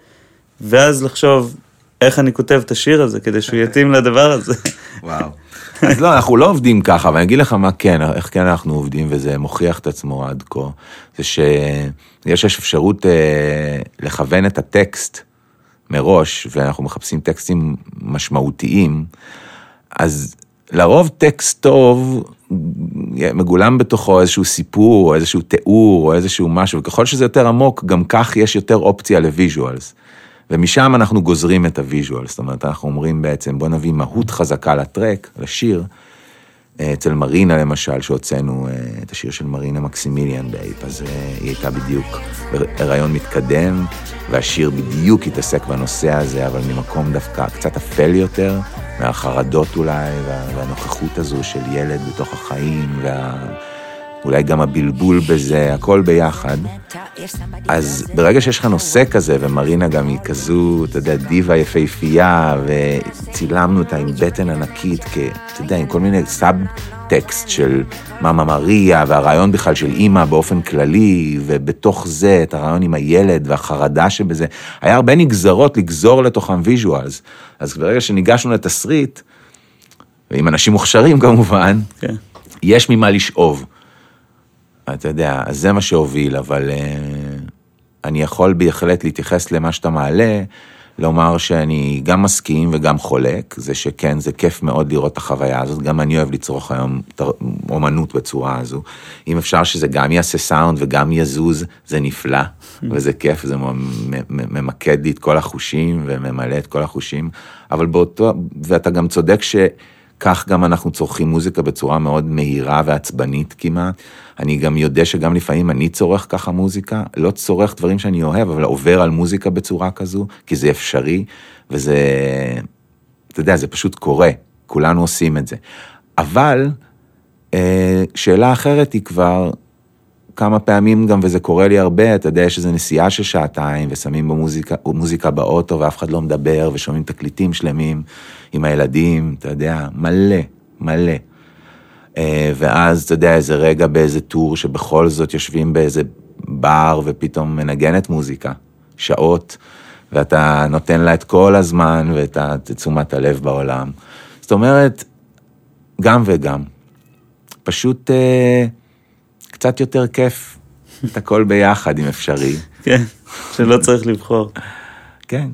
ואז לחשוב איך אני כותב את השיר הזה כדי שהוא יתאים לדבר הזה. וואו. אז לא, אנחנו לא עובדים ככה, אבל אני אגיד לך מה כן, איך כן אנחנו עובדים, וזה מוכיח את עצמו עד כה, זה שיש אפשרות אה, לכוון את הטקסט מראש, ואנחנו מחפשים טקסטים משמעותיים. אז לרוב טקסט טוב מגולם בתוכו איזשהו סיפור, או איזשהו תיאור, או איזשהו משהו, וככל שזה יותר עמוק, גם כך יש יותר אופציה ל visuals. ומשם אנחנו גוזרים את ה visuals, זאת אומרת, אנחנו אומרים בעצם, בוא נביא מהות חזקה ל track, לשיר. אצל מרינה למשל, שהוצאנו אה, את השיר של מרינה מקסימיליאן ב Ape, אז אה, היא הייתה בדיוק בהיריון מתקדם, והשיר בדיוק התעסק בנושא הזה, אבל ממקום דווקא קצת אפל יותר. מהחרדות אולי, והנוכחות הזו של ילד בתוך החיים, וה... אולי גם הבלבול בזה, הכל ביחד. אז ברגע שיש לך נושא כזה, ומרינה גם היא כזו, אתה יודע, דיבה יפהפייה, וצילמנו אותה עם בטן ענקית, כ... אתה יודע, עם כל מיני סאב טקסט של Mamma Maria, והרעיון בכלל של אימא באופן כללי, ובתוך זה את הרעיון עם הילד והחרדה שבזה. היה הרבה נגזרות לגזור לתוכם visuals. אז ברגע שניגשנו לתסריט, ועם אנשים מוכשרים כמובן, okay. כן. יש ממה לשאוב. אתה יודע, אז זה מה שהוביל, אבל uh, אני יכול בהחלט להתייחס למה שאתה מעלה, לומר שאני גם מסכים וגם חולק, זה שכן, זה כיף מאוד לראות את החוויה הזאת, גם אני אוהב לצרוך היום אומנות בצורה הזו. אם אפשר שזה גם יעשה סאונד וגם יזוז, זה נפלא, וזה כיף, זה ממקד לי את כל החושים וממלא את כל החושים, אבל באותו, ואתה גם צודק ש... כך גם אנחנו צורכים מוזיקה בצורה מאוד מהירה ועצבנית כמעט. אני גם יודע שגם לפעמים אני צורך ככה מוזיקה, לא צורך דברים שאני אוהב, אבל עובר על מוזיקה בצורה כזו, כי זה אפשרי, וזה, אתה יודע, זה פשוט קורה, כולנו עושים את זה. אבל אה, שאלה אחרת היא כבר, כמה פעמים גם, וזה קורה לי הרבה, אתה יודע, יש איזו נסיעה של שעתיים, ושמים במוזיקה, מוזיקה באוטו, ואף אחד לא מדבר, ושומעים תקליטים שלמים עם הילדים, אתה יודע, מלא, מלא. אה, ואז, אתה יודע, איזה רגע באיזה טור, שבכל זאת יושבים באיזה בר, ופתאום מנגנת מוזיקה, שעות, ואתה נותן לה את כל הזמן ואת תשומת הלב בעולם. זאת אומרת, גם וגם. פשוט אה, קצת יותר כיף, את הכל ביחד, אם אפשרי. כן, שלא צריך לבחור. כן.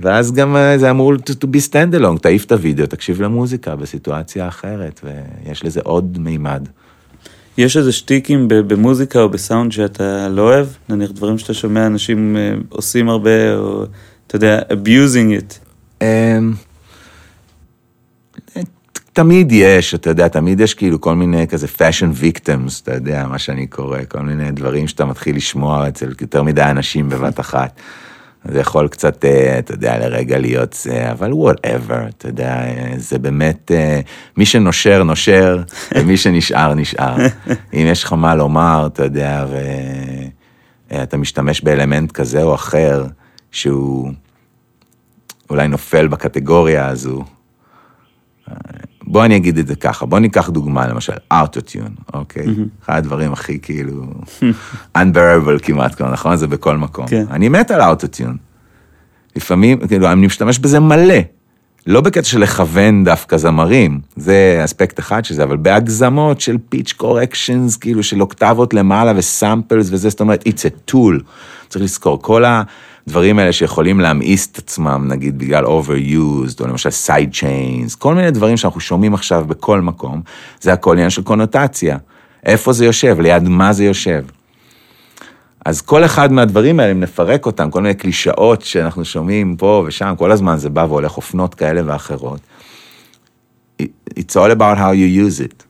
ואז גם אה, זה אמור to, be stand alone, תעיף את הוידאו, תקשיב למוזיקה בסיטואציה אחרת, ויש לזה עוד מימד. יש איזה שטיקים במוזיקה או בסאונד שאתה לא אוהב? נניח דברים שאתה שומע אנשים אה, עושים הרבה, או אתה יודע, abusing it. תמיד יש, אתה יודע, תמיד יש כאילו כל מיני כזה fashion victims, אתה יודע, מה שאני קורא, כל מיני דברים שאתה מתחיל לשמוע אצל יותר מדי אנשים בבת אחת. זה יכול קצת, אה, אתה יודע, לרגע להיות זה, אבל whatever, אתה יודע, זה באמת, אה, מי שנושר, נושר, ומי שנשאר, נשאר. אם יש לך מה לומר, אתה יודע, ואתה משתמש באלמנט כזה או אחר, שהוא אולי נופל בקטגוריה הזו, בוא אני אגיד את זה ככה, בוא ניקח דוגמה, למשל, ארטוטיון, אוקיי? Mm-hmm. אחד הדברים הכי כאילו, unbearable כמעט, כבר, נכון? זה בכל מקום. כן. אני מת על ארטוטיון. לפעמים, כאילו, אני משתמש בזה מלא. לא בקטע של לכוון דווקא זמרים, זה אספקט אחד של זה, אבל בהגזמות של פיץ' קורקשנס, כאילו של אוקטבות למעלה וסאמפלס וזה, זאת אומרת, it's a tool. צריך לזכור, כל ה... הדברים האלה שיכולים להמאיס את עצמם, נגיד בגלל overused, או למשל side chains, כל מיני דברים שאנחנו שומעים עכשיו בכל מקום, זה הכל עניין של קונוטציה. איפה זה יושב, ליד מה זה יושב. אז כל אחד מהדברים האלה, אם נפרק אותם, כל מיני קלישאות שאנחנו שומעים פה ושם, כל הזמן זה בא והולך אופנות כאלה ואחרות. It's all about how you use it.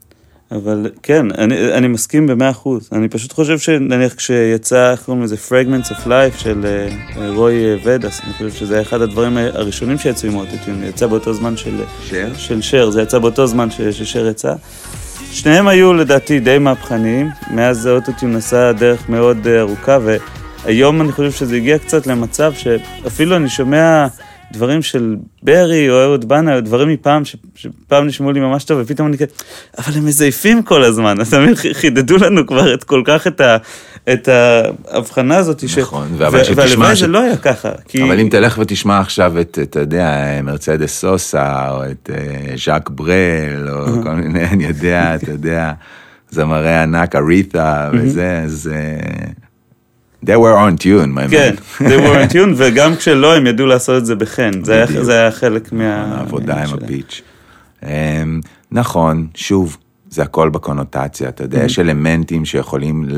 אבל כן, אני, אני מסכים במאה אחוז. אני פשוט חושב שנניח כשיצא, איך קוראים לזה, Fragments of Life של uh, רוי ודס, אני חושב שזה אחד הדברים הראשונים שיצאו עם אוטוטיון, יצא באותו זמן של שר, של שר זה יצא באותו זמן ש, ששר יצא. שניהם היו לדעתי די מהפכניים, מאז האוטוטיון עשה דרך מאוד ארוכה, והיום אני חושב שזה הגיע קצת למצב שאפילו אני שומע... דברים של ברי או אהוד בנה, או דברים מפעם, ש, שפעם נשמעו לי ממש טוב, ופתאום אני כזה, אבל הם מזייפים כל הזמן, אתה מבין, חידדו לנו כבר את כל כך את, ה, את ההבחנה הזאת, נכון, ש... שתשמע... והלוואי ש... זה לא היה ככה, כי... אבל אם תלך ותשמע עכשיו את, אתה יודע, מרצדס סוסה, או את uh, ז'אק ברל, או כל מיני, אני יודע, אתה יודע, זמרי ענק, אריתה, וזה, אז... They were on tune, my man. כן, they were on tune, וגם כשלא, הם ידעו לעשות את זה בחן. זה היה, זה היה חלק מה... העבודה עם הפיץ'. אמ, נכון, שוב, זה הכל בקונוטציה, אתה יודע, יש אלמנטים שיכולים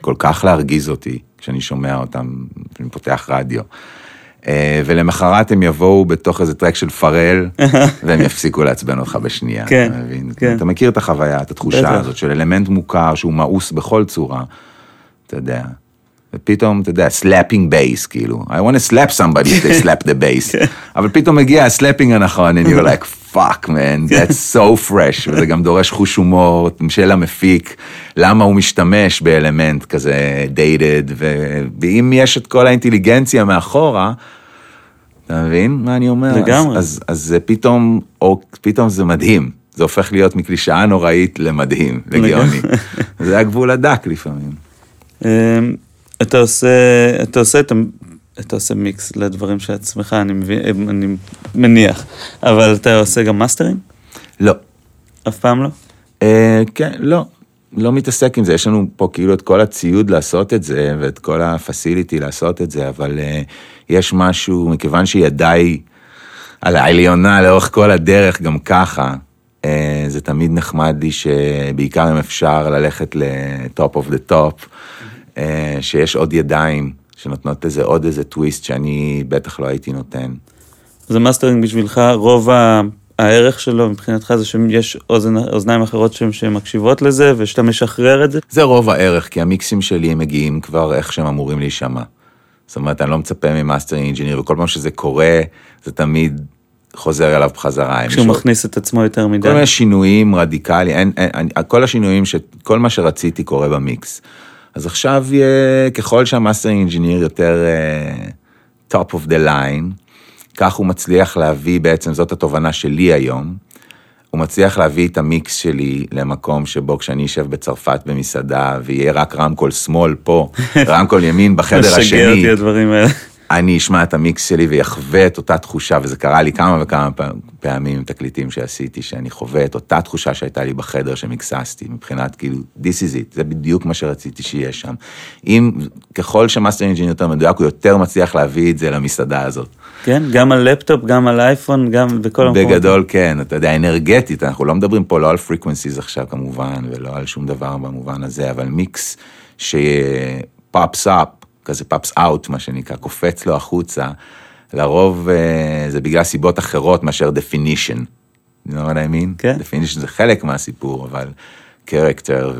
כל כך להרגיז אותי כשאני שומע אותם, כשאני פותח רדיו. אה, ולמחרת הם יבואו בתוך איזה טרק של פרל, והם יפסיקו לעצבן אותך בשנייה, כן, אתה מבין? כן. אתה מכיר את החוויה, את התחושה הזאת של אלמנט מוכר שהוא מאוס בכל צורה, אתה יודע. ופתאום, אתה יודע, slapping bass, כאילו, I want to slap somebody if they slap the bass, כן. אבל פתאום מגיע ה slapping הנכון, and you're like, fuck man, כן. that's so fresh, וזה גם דורש חוש הומור של המפיק, למה הוא משתמש באלמנט כזה dated, ואם יש את כל האינטליגנציה מאחורה, אתה מבין מה אני אומר? לגמרי. אז, אז, אז זה פתאום, או פתאום זה מדהים. זה הופך להיות מקלישאה נוראית למדהים, לגאוני. זה הגבול הדק לפעמים. אתה עושה, אתה עושה את, אתה עושה מיקס לדברים שעצמך, אני, מבין, אני מניח, אבל אתה עושה גם מאסטרים? לא. אף פעם לא? Uh, כן, לא. לא מתעסק עם זה, יש לנו פה כאילו את כל הציוד לעשות את זה, ואת כל הפסיליטי לעשות את זה, אבל uh, יש משהו, מכיוון שידיי על העליונה לאורך כל הדרך, גם ככה, uh, זה תמיד נחמד לי שבעיקר אם אפשר ללכת ל top of the top, אה, שיש עוד ידיים שנותנות לזה עוד איזה טוויסט שאני בטח לא הייתי נותן. זה מאסטרינג בשבילך, רוב הערך שלו מבחינתך זה שיש אוזן, אוזניים אחרות שמקשיבות לזה ושאתה משחרר את זה? זה רוב הערך, כי המיקסים שלי מגיעים כבר איך שהם אמורים להישמע. זאת אומרת, אני לא מצפה מ mastering engineer, וכל פעם שזה קורה, זה תמיד חוזר אליו בחזרה. כשהוא מישהו... מכניס את עצמו יותר מדי. כל מיני שינויים רדיקליים, אין, אין, אין, כל השינויים, ש, כל מה שרציתי קורה במיקס. אז עכשיו, ככל שה master engineer יותר uh, top of the line, כך הוא מצליח להביא, בעצם זאת התובנה שלי היום, הוא מצליח להביא את המיקס שלי למקום שבו כשאני אשב בצרפת במסעדה, ויהיה רק רמקול שמאל פה, רמקול ימין בחדר השני. משגע אותי הדברים האלה. אני אשמע את המיקס שלי ויחווה את אותה תחושה, וזה קרה לי כמה וכמה פעמים עם תקליטים שעשיתי, שאני חווה את אותה תחושה שהייתה לי בחדר שמיקססתי, מבחינת כאילו, this is it, זה בדיוק מה שרציתי שיהיה שם. אם, ככל ש master engineer יותר מדויק, הוא יותר מצליח להביא את זה למסעדה הזאת. כן, גם על לפטופ, גם על אייפון, גם בכל המקומות. בגדול כן, אתה יודע, אנרגטית, אנחנו לא מדברים פה לא על frequencies עכשיו כמובן, ולא על שום דבר במובן הזה, אבל מיקס ש pops up, כזה pops out, מה שנקרא, קופץ לו החוצה, לרוב אה, זה בגלל סיבות אחרות מאשר definition. you know what I mean? כן. definition זה חלק מהסיפור, אבל character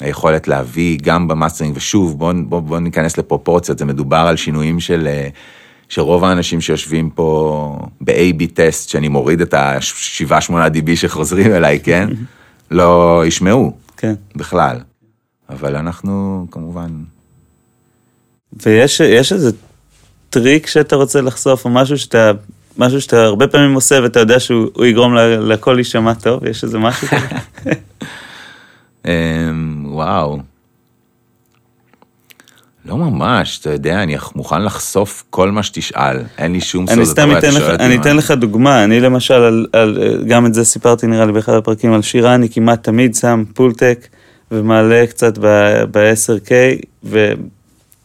והיכולת להביא גם במאסטרינג, ושוב, בואו בוא, בוא ניכנס לפרופורציות, זה מדובר על שינויים של... אה, שרוב האנשים שיושבים פה ב-AB טסט, שאני מוריד את ה-7-8 DB שחוזרים אליי, כן? לא ישמעו. כן. בכלל. אבל אנחנו כמובן ויש איזה טריק שאתה רוצה לחשוף, או משהו שאתה, משהו שאתה הרבה פעמים עושה ואתה יודע שהוא יגרום לכל להישמע טוב, יש איזה משהו כזה? אמ, וואו. לא ממש, אתה יודע, אני מוכן לחשוף כל מה שתשאל, אין לי שום סוד. אני סתם אתן לך, אני אתן לך דוגמה, אני למשל, על, על, גם את זה סיפרתי נראה לי באחד הפרקים על שירה, אני כמעט תמיד שם פולטק ומעלה קצת ב-10K, ב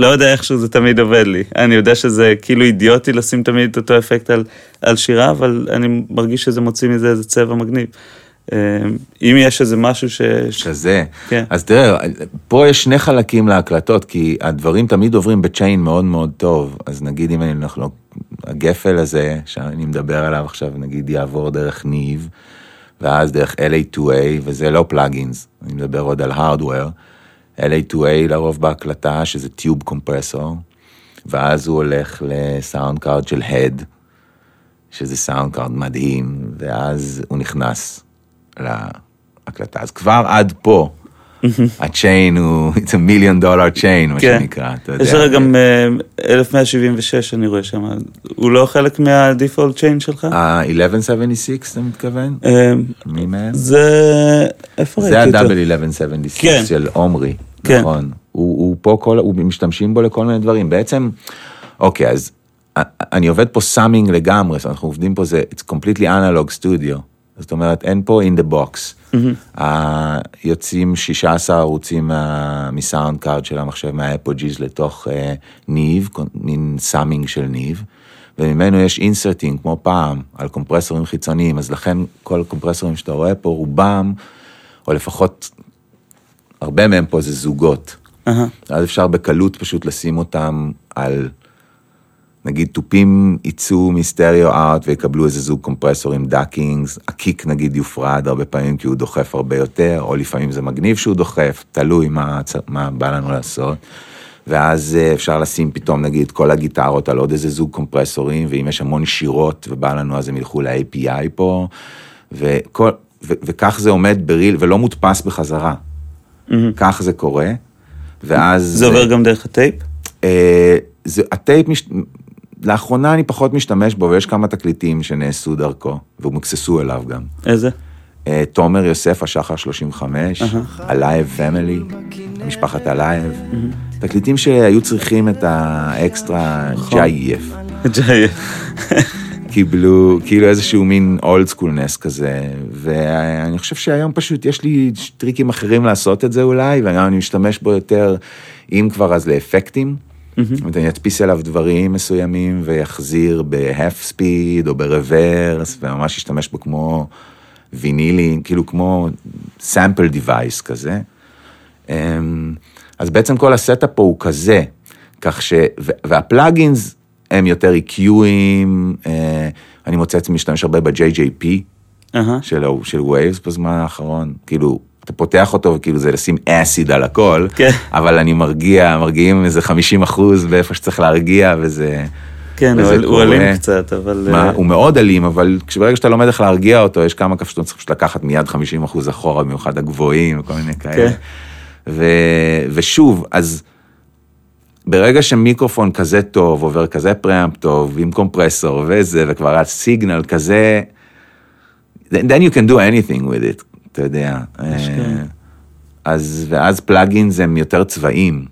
לא יודע איכשהו זה תמיד עובד לי. אני יודע שזה כאילו אידיוטי לשים תמיד את אותו אפקט על, על שירה, אבל אני מרגיש שזה מוציא מזה איזה צבע מגניב. אה, אם יש איזה משהו ש... כזה. כן. אז תראה, פה יש שני חלקים להקלטות, כי הדברים תמיד עוברים בצ'יין מאוד מאוד טוב. אז נגיד אם אני, אנחנו, הגפל הזה, שאני מדבר עליו עכשיו, נגיד יעבור דרך Neve, ואז דרך LA2A, וזה לא plugins, אני מדבר עוד על hardware. LA2A לרוב בהקלטה, שזה tube compressor, ואז הוא הולך ל sound card של הד, שזה sound card מדהים, ואז הוא נכנס להקלטה. אז כבר עד פה, ה chain הוא, it's a million dollar chain, מה כן. שנקרא, אתה יודע. יש לך גם 1176, אה, אני רואה שם, הוא לא חלק מה default chain שלך? ה-1176, אתה מתכוון? אה, מי מהם? זה, איפה ראיתי אותו? זה ה-1176 כן. של עומרי, כן. נכון. הוא פה כל, הוא משתמשים בו לכל מיני דברים. בעצם, אוקיי, אז אני עובד פה summing לגמרי, אנחנו עובדים פה, זה, it's completely analog studio. זאת אומרת, אין פה in the box. Mm-hmm. יוצאים 16 ערוצים מ sound card של המחשב מה Apogees לתוך uh, Neve, מין summing של Neve, וממנו יש inserting כמו פעם על קומפרסורים חיצוניים, אז לכן כל הקומפרסורים שאתה רואה פה, רובם, או לפחות הרבה מהם פה זה זוגות. Uh-huh. אז אפשר בקלות פשוט לשים אותם על נגיד תופים יצאו מ stereo out ויקבלו איזה זוג קומפרסורים Dakings, ה kick נגיד יופרד הרבה פעמים כי הוא דוחף הרבה יותר, או לפעמים זה מגניב שהוא דוחף, תלוי מה, מה בא לנו לעשות. ואז אה, אפשר לשים פתאום נגיד כל הגיטרות על עוד איזה זוג קומפרסורים, ואם יש המון שירות ובא לנו אז הם ילכו ל-API פה, וכל, ו, וכך זה עומד בריל ולא מודפס בחזרה. Mm-hmm. כך זה קורה, ואז... זה עובר גם דרך הטייפ? אה, זה, הטייפ מש... לאחרונה אני פחות משתמש בו, ויש כמה תקליטים שנעשו דרכו, והומקססו אליו גם. איזה? אה, תומר יוסף, השחר 35, Alaev Family, משפחת אלייב. תקליטים שהיו צריכים את האקסטרה נכון. ג'ייף. ג'ייף. קיבלו כאילו איזשהו מין old schoolness כזה, ואני חושב שהיום פשוט יש לי טריקים אחרים לעשות את זה אולי, וגם אני משתמש בו יותר, אם כבר אז לאפקטים. Mm-hmm. אני אדפיס אליו דברים מסוימים ויחזיר ב-half speed או ב reverse וממש ישתמש בו כמו וינילים, כאילו כמו sample device כזה. אמ, אז בעצם כל ה setup פה הוא כזה, כך ש... וה plugins הם יותר EQים, אה, אני מוצא את עצמי משתמש הרבה ב-JJP uh-huh. של, של Waves בזמן האחרון, כאילו אתה פותח אותו וכאילו זה לשים acid על הכל, כן. אבל אני מרגיע, מרגיעים איזה 50 אחוז באיפה שצריך להרגיע וזה... כן, הוא, הוא אלים קצת, אבל... מה, הוא מאוד אלים, אבל ברגע שאתה לומד איך להרגיע אותו, יש כמה כפתורים צריכים לקחת מיד 50 אחוז אחורה, במיוחד הגבוהים וכל מיני כאלה. כן. ו, ושוב, אז ברגע שמיקרופון כזה טוב, עובר כזה פראמפ טוב, עם קומפרסור וזה, וכבר הסיגנל כזה, then you can do anything with it. אתה יודע. אה, אז, ואז פלאגינס הם יותר צבעים.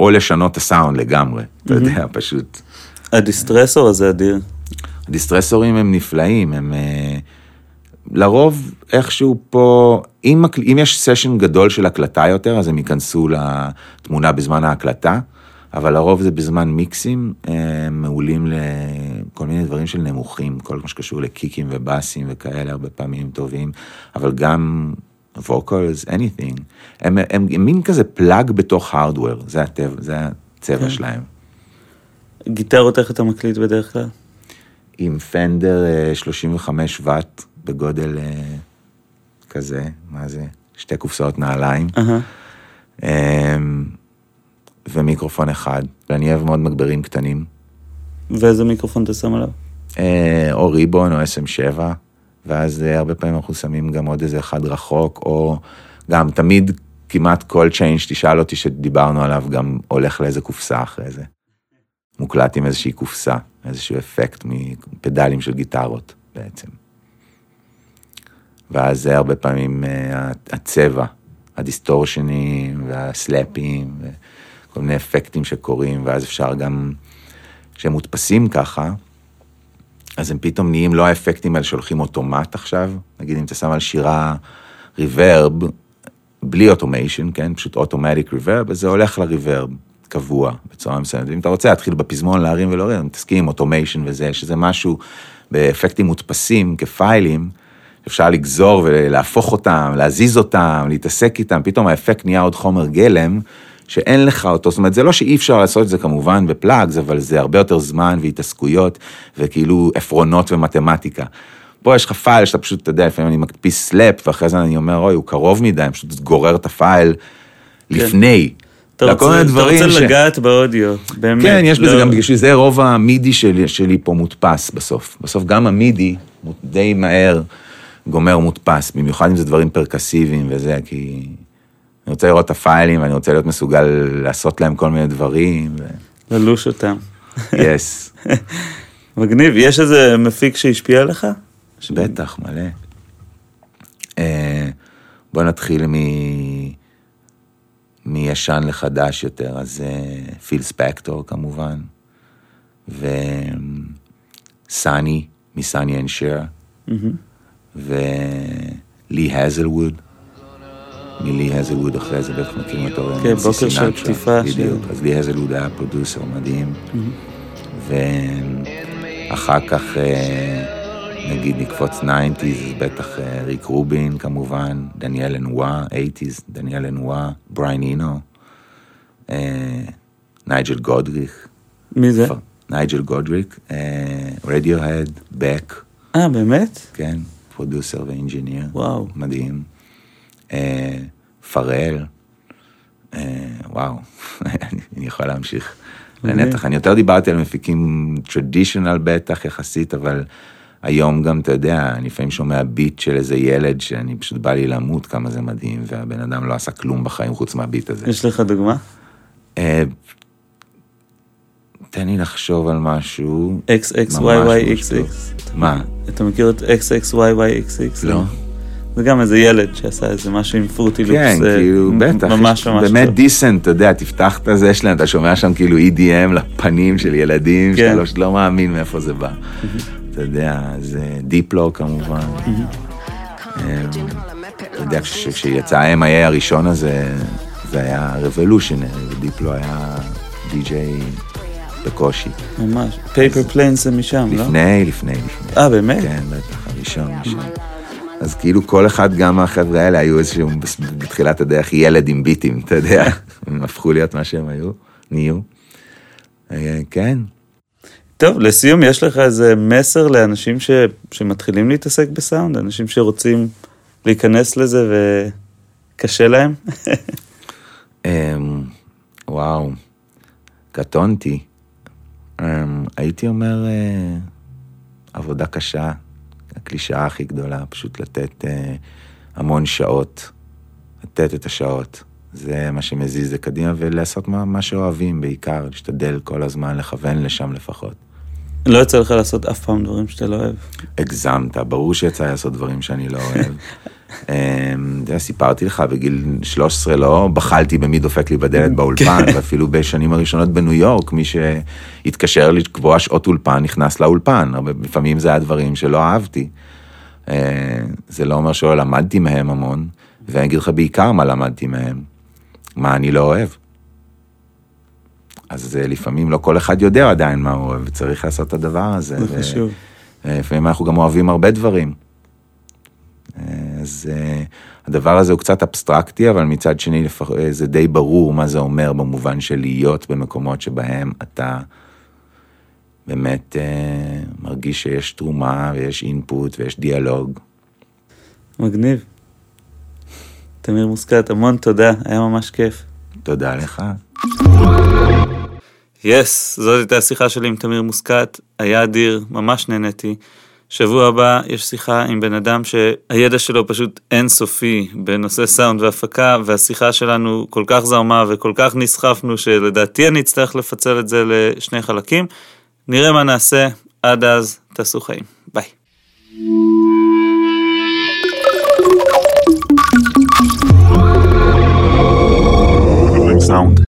או לשנות את הסאונד לגמרי, אתה יודע, פשוט. הדיסטרסור הזה אדיר. הדיסטרסורים הם נפלאים, הם אה, לרוב איכשהו פה, אם, אם יש סשן גדול של הקלטה יותר, אז הם ייכנסו לתמונה בזמן ההקלטה, אבל לרוב זה בזמן מיקסים, הם מעולים לכל מיני דברים של נמוכים, כל מה שקשור לקיקים ובאסים וכאלה, הרבה פעמים טובים, אבל גם vocals, anything. הם, הם, הם, הם מין כזה פלאג בתוך הארדוור, זה הטבע, זה הצבע כן. שלהם. גיטרות איך אתה מקליט בדרך כלל? עם פנדר אה, 35 ואט בגודל אה, כזה, מה זה? שתי קופסאות נעליים. אמ, ומיקרופון אחד, ואני אוהב מאוד מגברים קטנים, ואיזה מיקרופון אתה שם עליו? אה, או ריבון או SM7, ואז אה, הרבה פעמים אנחנו שמים גם עוד איזה אחד רחוק, או גם תמיד כמעט כל צ'יינג' תשאל אותי שדיברנו עליו, גם הולך לאיזה קופסה אחרי זה. מוקלט עם איזושהי קופסה, איזשהו אפקט מפדלים של גיטרות בעצם. ואז זה הרבה פעמים אה, הצבע, הדיסטורשנים והסלאפים וכל מיני אפקטים שקורים, ואז אפשר גם, כשהם מודפסים ככה, אז הם פתאום נהיים לא האפקטים האלה שהולכים אוטומט עכשיו, נגיד אם אתה שם על שירה reverb, בלי automation, כן? פשוט אוטומטיק reverb, אז זה הולך ל reverb קבוע בצורה מסוימת. אם אתה רוצה להתחיל בפזמון להרים ולהוריד, מתעסקים עם automation וזה, שזה משהו באפקטים מודפסים כפיילים, אפשר לגזור ולהפוך אותם, להזיז אותם, להתעסק איתם, פתאום האפקט נהיה עוד חומר גלם, שאין לך אותו, זאת אומרת, זה לא שאי אפשר לעשות את זה כמובן ב plugs, אבל זה הרבה יותר זמן והתעסקויות, וכאילו עפרונות ומתמטיקה. פה יש לך file שאתה פשוט, אתה יודע, לפעמים אני מקפיץ slap, ואחרי זה אני אומר, אוי, הוא קרוב מדי, אני פשוט גורר את ה file לפני. אתה רוצה, אתה רוצה ש- לגעת באודיו, באמת. כן, יש בזה לא- גם, בשביל זה רוב ה MIDI שלי, שלי פה מודפס בסוף. בסוף גם ה MIDI די מהר גומר מודפס, במיוחד אם זה דברים פרקוסיביים וזה, כי אני רוצה לראות את הפיילים ואני רוצה להיות מסוגל לעשות להם כל מיני דברים, ו... ללוש אותם. yes, מגניב, יש איזה מפיק שהשפיע עליך? בטח, מלא. אה, בוא נתחיל מ... מישן לחדש יותר, אז אה, פיל ספקטור כמובן, וסאני, מ Sonny and Cher, ולי הזלווד, מלי הזלווד אחרי זה בטח מכירים אותו. כן, בוקר של קטיפה בדיוק, אז לי הזלווד היה producer מדהים, ואחר כך אה, נגיד נקפוץ 90's, אז בטח אה, ריק רובין כמובן, דניאל לנואה, 80's, דניאל לנואה, בריאן אינו, אה, נייג'ל גודריץ', מי זה? נייג'ל גודריץ', רדיוהד, בק, אה, באמת? כן, producer ו engineer, וואו. מדהים, אה, פארל, אה, וואו, אני יכול להמשיך מדהים. לנתח. אני יותר דיברתי על מפיקים traditional בטח יחסית, אבל היום גם, אתה יודע, אני לפעמים שומע ביט של איזה ילד שאני פשוט בא לי למות כמה זה מדהים, והבן אדם לא עשה כלום בחיים חוץ מהביט הזה. יש לך דוגמה? אה, תן לי לחשוב על משהו. XXYYXX. מה? אתה מכיר את XXYYXX? לא. זה גם איזה ילד שעשה איזה משהו עם פרוטי לופס. כן, אה, כאילו, בטח, ממש ממש באמת טוב. דיסנט, אתה יודע, תפתח את הזה שלהם, אתה שומע שם כאילו EDM לפנים של ילדים, כן. שאתה לא- לא מאמין מאיפה זה בא. אתה יודע, זה דיפלו כמובן. אה, אתה יודע, כש- כשיצא ה-MIA הראשון הזה, זה היה revolutionary, ודיפלו היה די.ג'יי בקושי. ממש. Paper Planes זה משם, לא? לפני, לפני, לפני. אה, באמת? כן, בטח, הראשון, ראשון. אז כאילו כל אחד, גם מהחבר'ה האלה, היו איזשהו, בתחילת הדרך, ילד עם ביטים, אתה יודע, הם הפכו להיות מה שהם היו, נהיו. אה, כן, טוב, לסיום, יש לך איזה מסר לאנשים ש... שמתחילים להתעסק בסאונד? אנשים שרוצים להיכנס לזה וקשה להם? אמ, וואו, קטונתי. אמ, הייתי אומר, אה, עבודה קשה, הקלישאה הכי גדולה, פשוט לתת אה, המון שעות, לתת את השעות. זה מה שמזיז זה קדימה, ולעשות מה, מה שאוהבים בעיקר, להשתדל כל הזמן לכוון לשם לפחות. לא יוצא לך לעשות אף פעם דברים שאתה לא אוהב. הגזמת, ברור שיצא לעשות דברים שאני לא אוהב. אמ, סיפרתי לך, בגיל 13 לא בחלתי במי דופק לי בדלת באולפן, כן. ואפילו בשנים הראשונות בניו יורק, מי שהתקשר לקבוע שעות אולפן נכנס לאולפן, לפעמים זה היה דברים שלא אהבתי. אה, זה לא אומר שלא למדתי מהם המון, ואני אגיד לך בעיקר מה למדתי מהם, מה אני לא אוהב. אז אה, לפעמים לא כל אחד יודע עדיין מה הוא אוהב, וצריך לעשות את הדבר הזה. זה חשוב. אה, לפעמים אנחנו גם אוהבים הרבה דברים. אז הדבר הזה הוא קצת אבסטרקטי, אבל מצד שני זה די ברור מה זה אומר במובן של להיות במקומות שבהם אתה באמת אה, מרגיש שיש תרומה ויש אינפוט ויש דיאלוג. מגניב. תמיר מוסקת, המון תודה, היה ממש כיף. תודה לך. יס, yes, זאת הייתה השיחה שלי עם תמיר מוסקת, היה אדיר, ממש נהניתי. שבוע הבא יש שיחה עם בן אדם שהידע שלו פשוט אינסופי בנושא סאונד והפקה, והשיחה שלנו כל כך זרמה וכל כך נסחפנו, שלדעתי אני אצטרך לפצל את זה לשני חלקים. נראה מה נעשה, עד אז תעשו חיים. ביי. Sound.